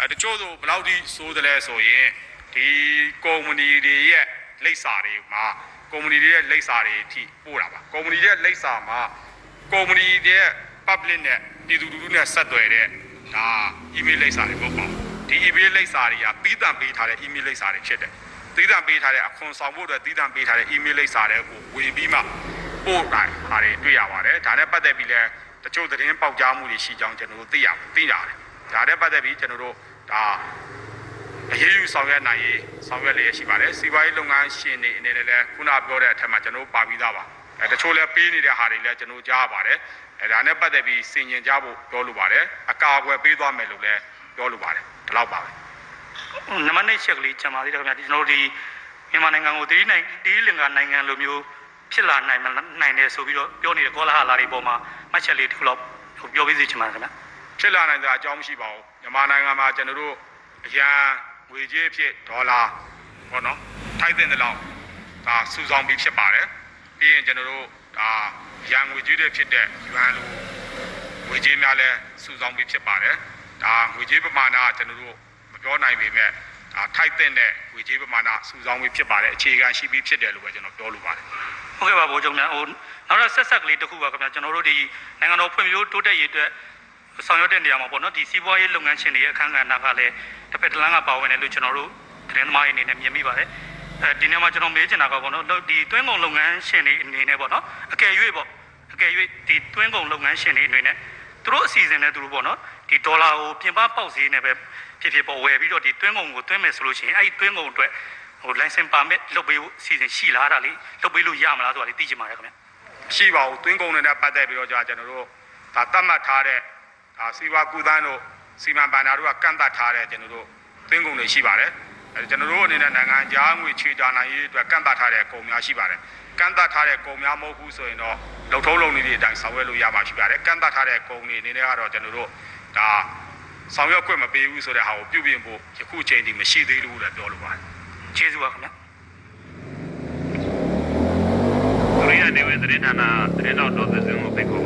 အဲတချို့ဆိုဘယ်လောက်ထိစိုးတယ်လဲဆိုရင်ဒီကုမ္ပဏီတွေရဲ့လိပ်စာတွေမှာကုမ္ပဏီတွေရဲ့လိပ်စာတွေအထိပို့တာပါကုမ္ပဏီတွေရဲ့လိပ်စာမှာကုမ္ပဏီတွေရဲ့ public နဲ့ ပြည်သူလူထုနဲ့ဆက်သွယ်တဲ့ဒါ email လိပ်စာတွေမဟုတ်ပါဘူးဒီ email လိပ်စာတွေကပြီးတံပေးထားတဲ့ email လိပ်စာတွေဖြစ်တယ်သီးသန့်ပေးထားတဲ့အခွန်ဆောင်ဖို့အတွက်သီးသန့်ပေးထားတဲ့ email လိပ်စာတွေကိုဝင်ပြီးမှပို့တိုင်းဟာတွေတွေ့ရပါတယ်ဒါနဲ့ပတ်သက်ပြီးလဲတချို့သတင်းပေါက်ကြားမှုတွေရှိကြောင်းကျွန်တော်တို့သိရသိရတယ်ဒါနဲ့ပတ်သက်ပြီးကျွန်တော်တို့ဒါအရေးယူဆောင်ရွက်နိုင်ရေးဆောင်ရွက်လျက်ရှိပါတယ်စီးပွားရေးလုပ်ငန်းရှင်တွေအနေနဲ့လည်းခုနပြောတဲ့အထက်မှာကျွန်တော်တို့ပါပြီးသားပါ အဲတချို့လည်းပေးနေတဲ့ဟာတွေလည်းကျွန်တော်ကြားပါတယ်အဲဒါနဲ့ပတ်သက်ပြီးစင်ញင်ကြဖို့ပြောလိုပါတယ်အကာအကွယ်ပေးသွားမယ်လို့လည်းပြောလိုပါတယ်ဒီလောက်ပါပဲနံပါတ်1ချက်ကလေးကျန်ပါသေးတယ်ခင်ဗျာဒီကျွန်တော်တို့ဒီမြန်မာနိုင်ငံကိုတိနိုင်တိလင်္ကာနိုင်ငံလိုမျိုးဖြစ်လာနိုင်မနိုင်တယ်ဆိုပြီးတော့ပြောနေတဲ့ကောလာဟလာတွေပေါ်မှာမှတ်ချက်လေးတစ်ခုလောက်ဟိုပြောပေးစီချင်ပါတယ်ခင်ဗျာဖြစ်လာနိုင်တဲ့အကြောင်းမရှိပါဘူးမြန်မာနိုင်ငံမှာကျွန်တော်တို့အရန်ငွေကြေးဖြစ်ဒေါ်လာပေါ့နော်ထိုက်တဲ့လောက်ဒါစုဆောင်ပြီးဖြစ်ပါတယ် ပြီးရင်ကျွန်တော်တို့ဒါရန်ငွေကြေးတွေဖြစ်တဲ့ယွမ်လိုငွေကြေးများလည်းစုဆောင်ပြီးဖြစ်ပါတယ်ဒါငွေကြေးပမာဏကကျွန်တော်တို့မပြောနိုင်ပေမဲ့ဒါထိုက်တဲ့ငွေကြေးပမာဏစုဆောင်ပြီးဖြစ်ပါတယ်အခြေခံရှိပြီးဖြစ်တယ်လို့ပဲကျွန်တော်ပြောလိုပါတယ်ဟုတ်ကဲ့ပါဗိုလ်ချုပ်များဟိုနောက်တော့ဆက်ဆက်ကလေးတစ်ခုပါခင်ဗျာကျွန်တော်တို့ဒီနိုင်ငံတော်ဖွံ့ဖြိုးတိုးတက်ရေးအတွက်ဆောင်ရွက်တဲ့နေရာမှာပေါ့နော်ဒီစီးပွားရေးလုပ်ငန်းရှင်တွေရဲ့အခမ်းအနားကလည်းတစ်ဖက်တစ်လမ်းကပါဝင်တယ်လို့ကျွန်တော်တို့သတင်းသမားတွေအနေနဲ့မြင်မိပါတယ် အဲဒီနေ့မှာကျွန်တော်မေးချင်တာကပေါ့နော်ဒီတွင်းကုန်လုပ်ငန်းရှင်တွေအနေနဲ့ပေါ့နော်အကယ်၍ပေါ့အကယ်၍ဒီတွင်းကုန်လုပ်ငန်းရှင်တွေအနေနဲ့သူတို့အစီအစဉ်နဲ့သူတို့ပေါ့နော်ဒီဒေါ်လာကိုပြင်ပပေါက်ဈေးနဲ့ပဲဖြစ်ဖြစ်ပေါ်ဝယ်ပြီးတော့ဒီတွင်းကုန်ကိုတွင်းမယ်ဆိုလို့ရှိရင်အဲ့ဒီတွင်းကုန်အတွက်ဟို license permit လုပ်ပေးဖို့အစီအစဉ်ရှိလားဒါလေးလုပ်ပေးလို့ရမလားဆိုတာလေးသိချင်ပါတယ်ခင်ဗျရှိပါဘူးတွင်းကုန်တွေနဲ့ပတ်သက်ပြီးတော့ကြာကျွန်တော်တို့ဒါတတ်မှတ်ထားတဲ့ဒါစီဝါကူသန်းတို့စီမံဘဏ္ဍာတို့ကကန့်သတ်ထားတဲ့ကျွန်တော်တို့တွင်းကုန်တွေရှိပါတယ်အဲ ကျွန်တော်တို့အနေနဲ့နိုင်ငံခြားငွေခြေတာနိုင်ရေးအတွက်ကန့်သတ်ထားတဲ့ကုန်များရှိပါတယ်ကန့်သတ်ထားတဲ့ကုန်များမဟုတ်ဘူးဆိုရင်တော့လုံထုံးလုံနည်းတွေအတိုင်းဆောင်ရွက်လို့ရမှာရှိပါတယ်ကန့်သတ်ထားတဲ့ကုန်တွေအနေနဲ့ကတော့ကျွန်တော်တို့ဒါဆောင်ရွက်ခွင့်မပေးဘူးဆိုတဲ့ဟာကိုပြုပြင်ဖို့ယခုချိန်ထိမရှိသေးဘူးလို့ပြောလိုပါတယ်ကျေးဇူးပါခင်ဗျဒုတိယနေဝင်သတင်းဌာနသတင်းတော်တော်သစင်းကိုဖိတ်ခေါ်ပါတယ်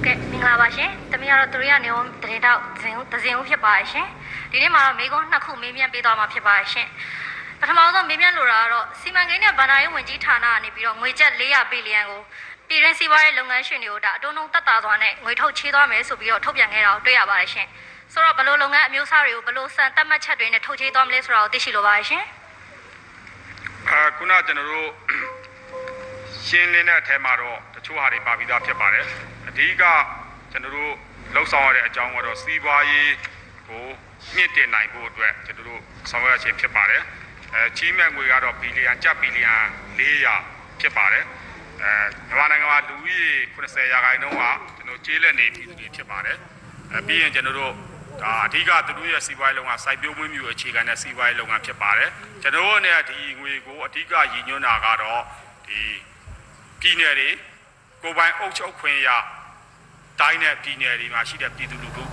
ဟုတ်ကဲ့မင်္ဂလာပါရှင်။တမီးကတော့သူရိယနေဝန်တရင်တော့ဇင်ဒဇင်ဦးဖြစ်ပါရှင်။ဒီနေ့မှာတော့မိကုန်းနှစ်ခုမေးမြန်းပေးသွားမှာဖြစ်ပါရှင်။ပထမဆုံးမေးမြန်းလိုတာကတော့စီမံကိန်းနဲ့ဗန္ဒာရေးဝန်ကြီးဌာနကနေပြီးတော့ငွေကျပ်400ဘီလီယံကိုပြည်ရင်းစီးပွားရေးလုပ်ငန်းရှင်တွေကိုဒါအတုံးတုံးတက်တာသွားနဲ့ငွေထုတ်ချေးသွားမယ်ဆိုပြီးတော့ထုတ်ပြန်ခဲ့တာကိုတွေ့ရပါတယ်ရှင်။ဆိုတော့ဘယ်လိုလုပ်ငန်းအမျိုးအစားတွေကိုဘယ်လိုစံတက်မှတ်ချက်တွေနဲ့ထုတ်ချေးသွားမလဲဆိုတာကိုသိရှိလိုပါတယ်ရှင်။အဲခုနကျွန်တော်တို့ ရှင်းလင်းတဲ့အထဲမှာတော့တချို့ဟာတွေပါပြီးသားဖြစ်ပါတယ်အဓိကကျွန်တော်တို့လှုပ်ဆောင်ရတဲ့အကြောင်းကတော့စီးပွားရေးအခုကိုမြင့်တင်နိုင်ဖို့အတွက်ကျွန်တော်တို့ဆောင်ရွက်ခြင်းဖြစ်ပါတယ်အဲချီးမြှင့်ငွေကတော့ဘီလီယံကျပ်ဘီလီယံ400ဖြစ်ပါတယ်အဲမြန်မာနိုင်ငံမှာလူဦးရေ80ရာခိုင်နှုန်းကကျွန်တော်ကျေးလက်နေပြည်သူတွေဖြစ်ပါတယ်အဲပြီးရင်ကျွန်တော်တို့ဒါအဓိကသူတို့ရဲ့စီးပွားရေးလုပ်ငန်းစိုက်ပျိုးမွေးမြူအခြေခံတဲ့စီးပွားရေးလုပ်ငန်းဖြစ်ပါတယ်ကျွန်တော်တို့အနေနဲ့ဒီငွေကိုအဓိကရည်ညွှန်းတာကတော့ဒီ ပြည်နယ်တွေကိုယ်ပိုင်အုပ်ချုပ်ခွင့်ရတိုင်းနဲ့ပြည်နယ်တွေမှာရှိတဲ့ပြည်သူလူထု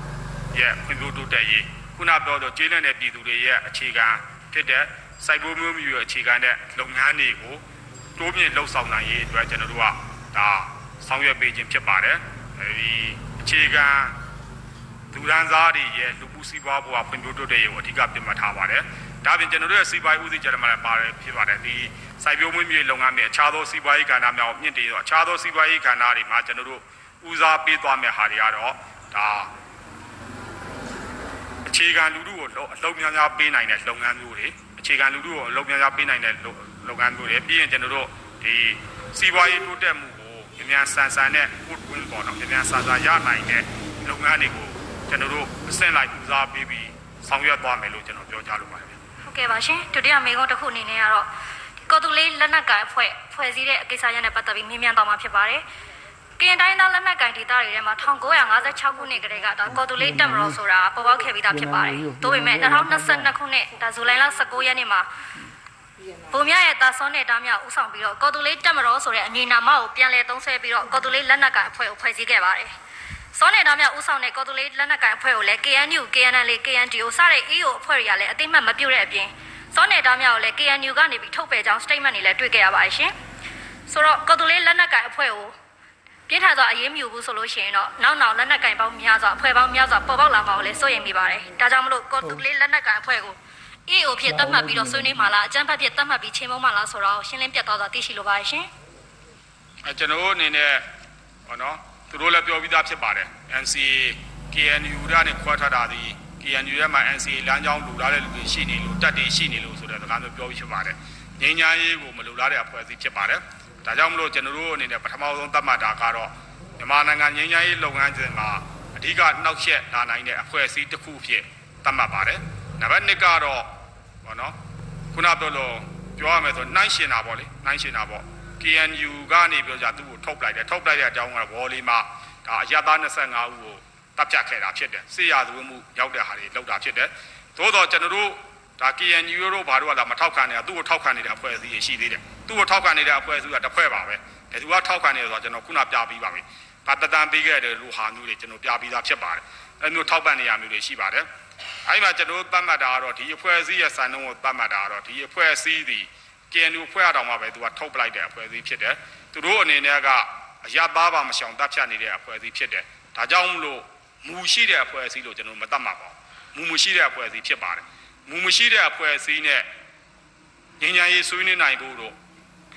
ရဲ့ဖွံ့ဖြိုးတိုးတက်ရေးခုနပြောတော့ကျေးလက်တဲ့ပြည်သူတွေရဲ့အခြေခံဖြစ်တဲ့စိုက်ပျိုးမွေးမြူရဲ့အခြေခံတဲ့လုပ်ငန်းတွေကိုတိုးမြင့်လှုပ်ဆောင်နိုင်ရေးအတွက်ကျွန်တော်တို့ကဒါဆောင်ရွက်ပေးခြင်းဖြစ်ပါတယ်အဲဒီအခြေခံလူဒန်းစားတွေရဲ့လူမှုစီးပွားဘဝဖွံ့ဖြိုးတိုးတက်ရေးကိုအဓိကပြတ်မှတ်ထားပါတယ် ဒါပြင်ကျွန်တော်တို့ရဲ့စီးပွားရေးဦးစီးကြရမှာလည်းပါတယ်ဖြစ်ပါတယ်ဒီစိုက်ပျိုးမွေးမြူရေးလုပ်ငန်းတွေအခြားသောစီးပွားရေးကဏ္ဍများကိုမြင့်တင်တော့အခြားသောစီးပွားရေးကဏ္ဍတွေမှာကျွန်တော်တို့ဦးစားပေးသွားမယ့်ဟာတွေကတော့ဒါအခြေခံလူထုကိုအလုံးများများပေးနိုင်တဲ့လုပ်ငန်းမျိုးတွေအခြေခံလူထုကိုအလုံးများများပေးနိုင်တဲ့လုပ်ငန်းမျိုးတွေပြီးရင်ကျွန်တော်တို့ဒီစီးပွားရေးတိုးတက်မှုကိုအများဆန်ဆန်နဲ့ good win ပေါ့နော်အများဆန်ဆန်ရနိုင်တဲ့လုပ်ငန်းတွေကိုကျွန်တော်တို့အဆင့်လိုက်ဦးစားပေးပြီးဆောင်ရွက်သွားမယ်လို့ကျွန်တော်ပြောကြားလိုပါတယ်ဟုတ် ကဲ့ပါရှင်ဒုတိယမေကုန်းတစ်ခုအနေနဲ့ကတော့ကော်တူလေးလက်နက်ကင်အဖွဲ့ဖွဲ့စည်းတဲ့ကိစ္စရပ်နဲ့ပတ်သက်ပြီးမြင်မြန်သွားမှာဖြစ်ပါတယ်ကရင်တိုင်းသားလက်နက်ကင်ဒေသတွေထဲမှာ1956ခုနှစ်ကတည်းကဒါကော်တူလေးတက်မတော်ဆိုတာပေါ်ပေါက်ခဲ့ပြီးသားဖြစ်ပါတယ်။ဒါပေမဲ့2022ခုနှစ်ဒါဇူလိုင်လ19ရက်နေ့မှာဗိုလ်မြရဲ့တာဆွန်နဲ့တားမြဦးဆောင်ပြီးတော့ကော်တူလေးတက်မတော်ဆိုတဲ့အမည်နာမကိုပြန်လည်သုံးဆွဲပြီးတော့ကော်တူလေးလက်နက်ကင်အဖွဲ့ကိုဖွဲ့စည်းခဲ့ပါတယ်။ စောနေတာမြဦးဆောင်တဲ့ကော်တူလေးလက်နက်ကိုင်အဖွဲ့ကိုလည်း KNU, KNL, KNDO စတဲ့ EO အဖွဲ့တွေကလည်းအသိမှတ်မပြုတဲ့အပြင်စောနေတာမြကိုလည်း KNU ကနေပြီးထုတ်ပယ်ကြောင်း statement တွေလည်းတွေ့ခဲ့ရပါတယ်ရှင်။ဆိုတော့ကော်တူလေးလက်နက်ကိုင်အဖွဲ့ကိုပြင်းထန်စွာအရေးမယူဘူးဆိုလို့ရှိရင်တော့နောက်နောက်လက်နက်ကင်ပေါင်းများစွာအဖွဲ့ပေါင်းများစွာပေါ်ပေါက်လာမှာကိုလည်းစိုးရိမ်မိပါတယ်။ဒါကြောင့်မလို့ကော်တူလေးလက်နက်ကင်အဖွဲ့ကို EO ဖြစ်သတ်မှတ်ပြီးတော့ဆွေးနွေးမှလားအကြမ်းဖက်ဖြစ်သတ်မှတ်ပြီးချိန်မုံမှလားဆိုတော့ရှင်းလင်းပြတ်သွားစွာသိရှိလိုပါတယ်ရှင်။အဲကျွန်တော်တို့အနေနဲ့ဟောနော် သူတို့လည်းပြောပြီးသားဖြစ်ပါတယ် NCA KNU ရနဲ့ခွဲထားတာဒီ KNU ရဲ့မှာ NCA လမ်းကြောင်းလူလာတဲ့လူတွေရှိနေလို့တက်တွေရှိနေလို့ဆိုတဲ့စကားမျိုးပြောပြီးဖြစ်ပါတယ်ငြိမ်းချမ်းရေးကိုမလူလာတဲ့အဖွဲ့အစည်းဖြစ်ပါတယ်ဒါကြောင့်မလို့ကျွန်တော်တို့အနေနဲ့ပထမဆုံးသတ်မှတ်တာကတော့မြန်မာနိုင်ငံငြိမ်းချမ်းရေးလုပ်ငန်းစဉ်မှာအဓိကနှောက်ယှက်လာနိုင်တဲ့အဖွဲ့အစည်းတစ်ခုဖြစ်သတ်မှတ်ပါတယ်နံပါတ်1ကတော့ဟောနော်ခုနပြောလို့ပြောရမယ်ဆိုနှိုင်းရှင်တာပေါ့လေနှိုင်းရှင်တာပေါ့ KNU ကနေပြောကြသူ့ကိုထုတ်ပလိုက်တယ်ထုတ်ပလိုက်တဲ့အကြောင်းကတော့ဝေါ်လီမှာဒါအရသား25ဦးကိုတပ်ဖြတ်ခဲ့တာဖြစ်တယ်စစ်ရာဇဝတ်မှုရောက်တဲ့ဟာတွေလောက်တာဖြစ်တယ်သို့တော့ကျွန်တော်တို့ဒါ KNU တို့ဘာတို့ကလာမထောက်ခံနေတာသူ့ကိုထောက်ခံနေတဲ့အဖွဲ့အစည်းတွေရှိသေးတယ်သူ့ကိုထောက်ခံနေတဲ့အဖွဲ့အစည်းကတစ်ဖွဲ့ပါပဲဘယ်သူကထောက်ခံနေလဲဆိုတော့ကျွန်တော်ခုနပြပြီးပါပြီဒါတတန်ပေးခဲ့တဲ့လူဟာမျိုးတွေကျွန်တော်ပြပြီးသားဖြစ်ပါတယ်အဲမျိုးထောက်ပံ့နေရမျိုးတွေရှိပါတယ်အဲဒီမှာကျွန်တော်သတ်မှတ်တာကတော့ဒီအဖွဲ့အစည်းရဲ့စံနှုန်းကိုသတ်မှတ်တာကတော့ဒီအဖွဲ့အစည်းဒီ KNU ဖွဲ့ရတော့မှပဲသူကထုတ်ပလိုက်တဲ့အဖွဲ့အစည်းဖြစ်တယ်သူတို့အနေနဲ့ကအရသားပါမရှောင်တတ်ဖြတ်နေတဲ့အဖွဲ့အစည်းဖြစ်တယ်ဒါကြောင့်မလို့မူရှိတဲ့အဖွဲ့အစည်းလို့ကျွန်တော်မသတ်မှတ်ပါဘူးမူမရှိတဲ့အဖွဲ့အစည်းဖြစ်ပါတယ်မူမရှိတဲ့အဖွဲ့အစည်းနဲ့ငြိမ်းချမ်းရေးဆွေးနွေးနိုင်ဖို့တော့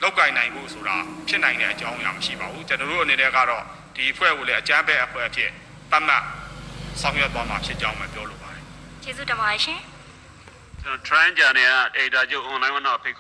လောက်ကင်နိုင်ဖို့ဆိုတာဖြစ်နိုင်တဲ့အကြောင်းအရာမရှိပါဘူးကျွန်တော်တို့အနေနဲ့ကတော့ဒီအဖွဲ့ကိုလည်းအကြမ်းဖက်အဖွဲ့အဖြစ်သတ်မှတ်ဆောင်ရွက်သွားမှာဖြစ်ကြောင်းပဲပြောလိုပါတယ်ကျေးဇူးတင်ပါတယ်ရှင်ကျွန်တော် trend ကြနေက editor ချုပ် online မှာဖိတ်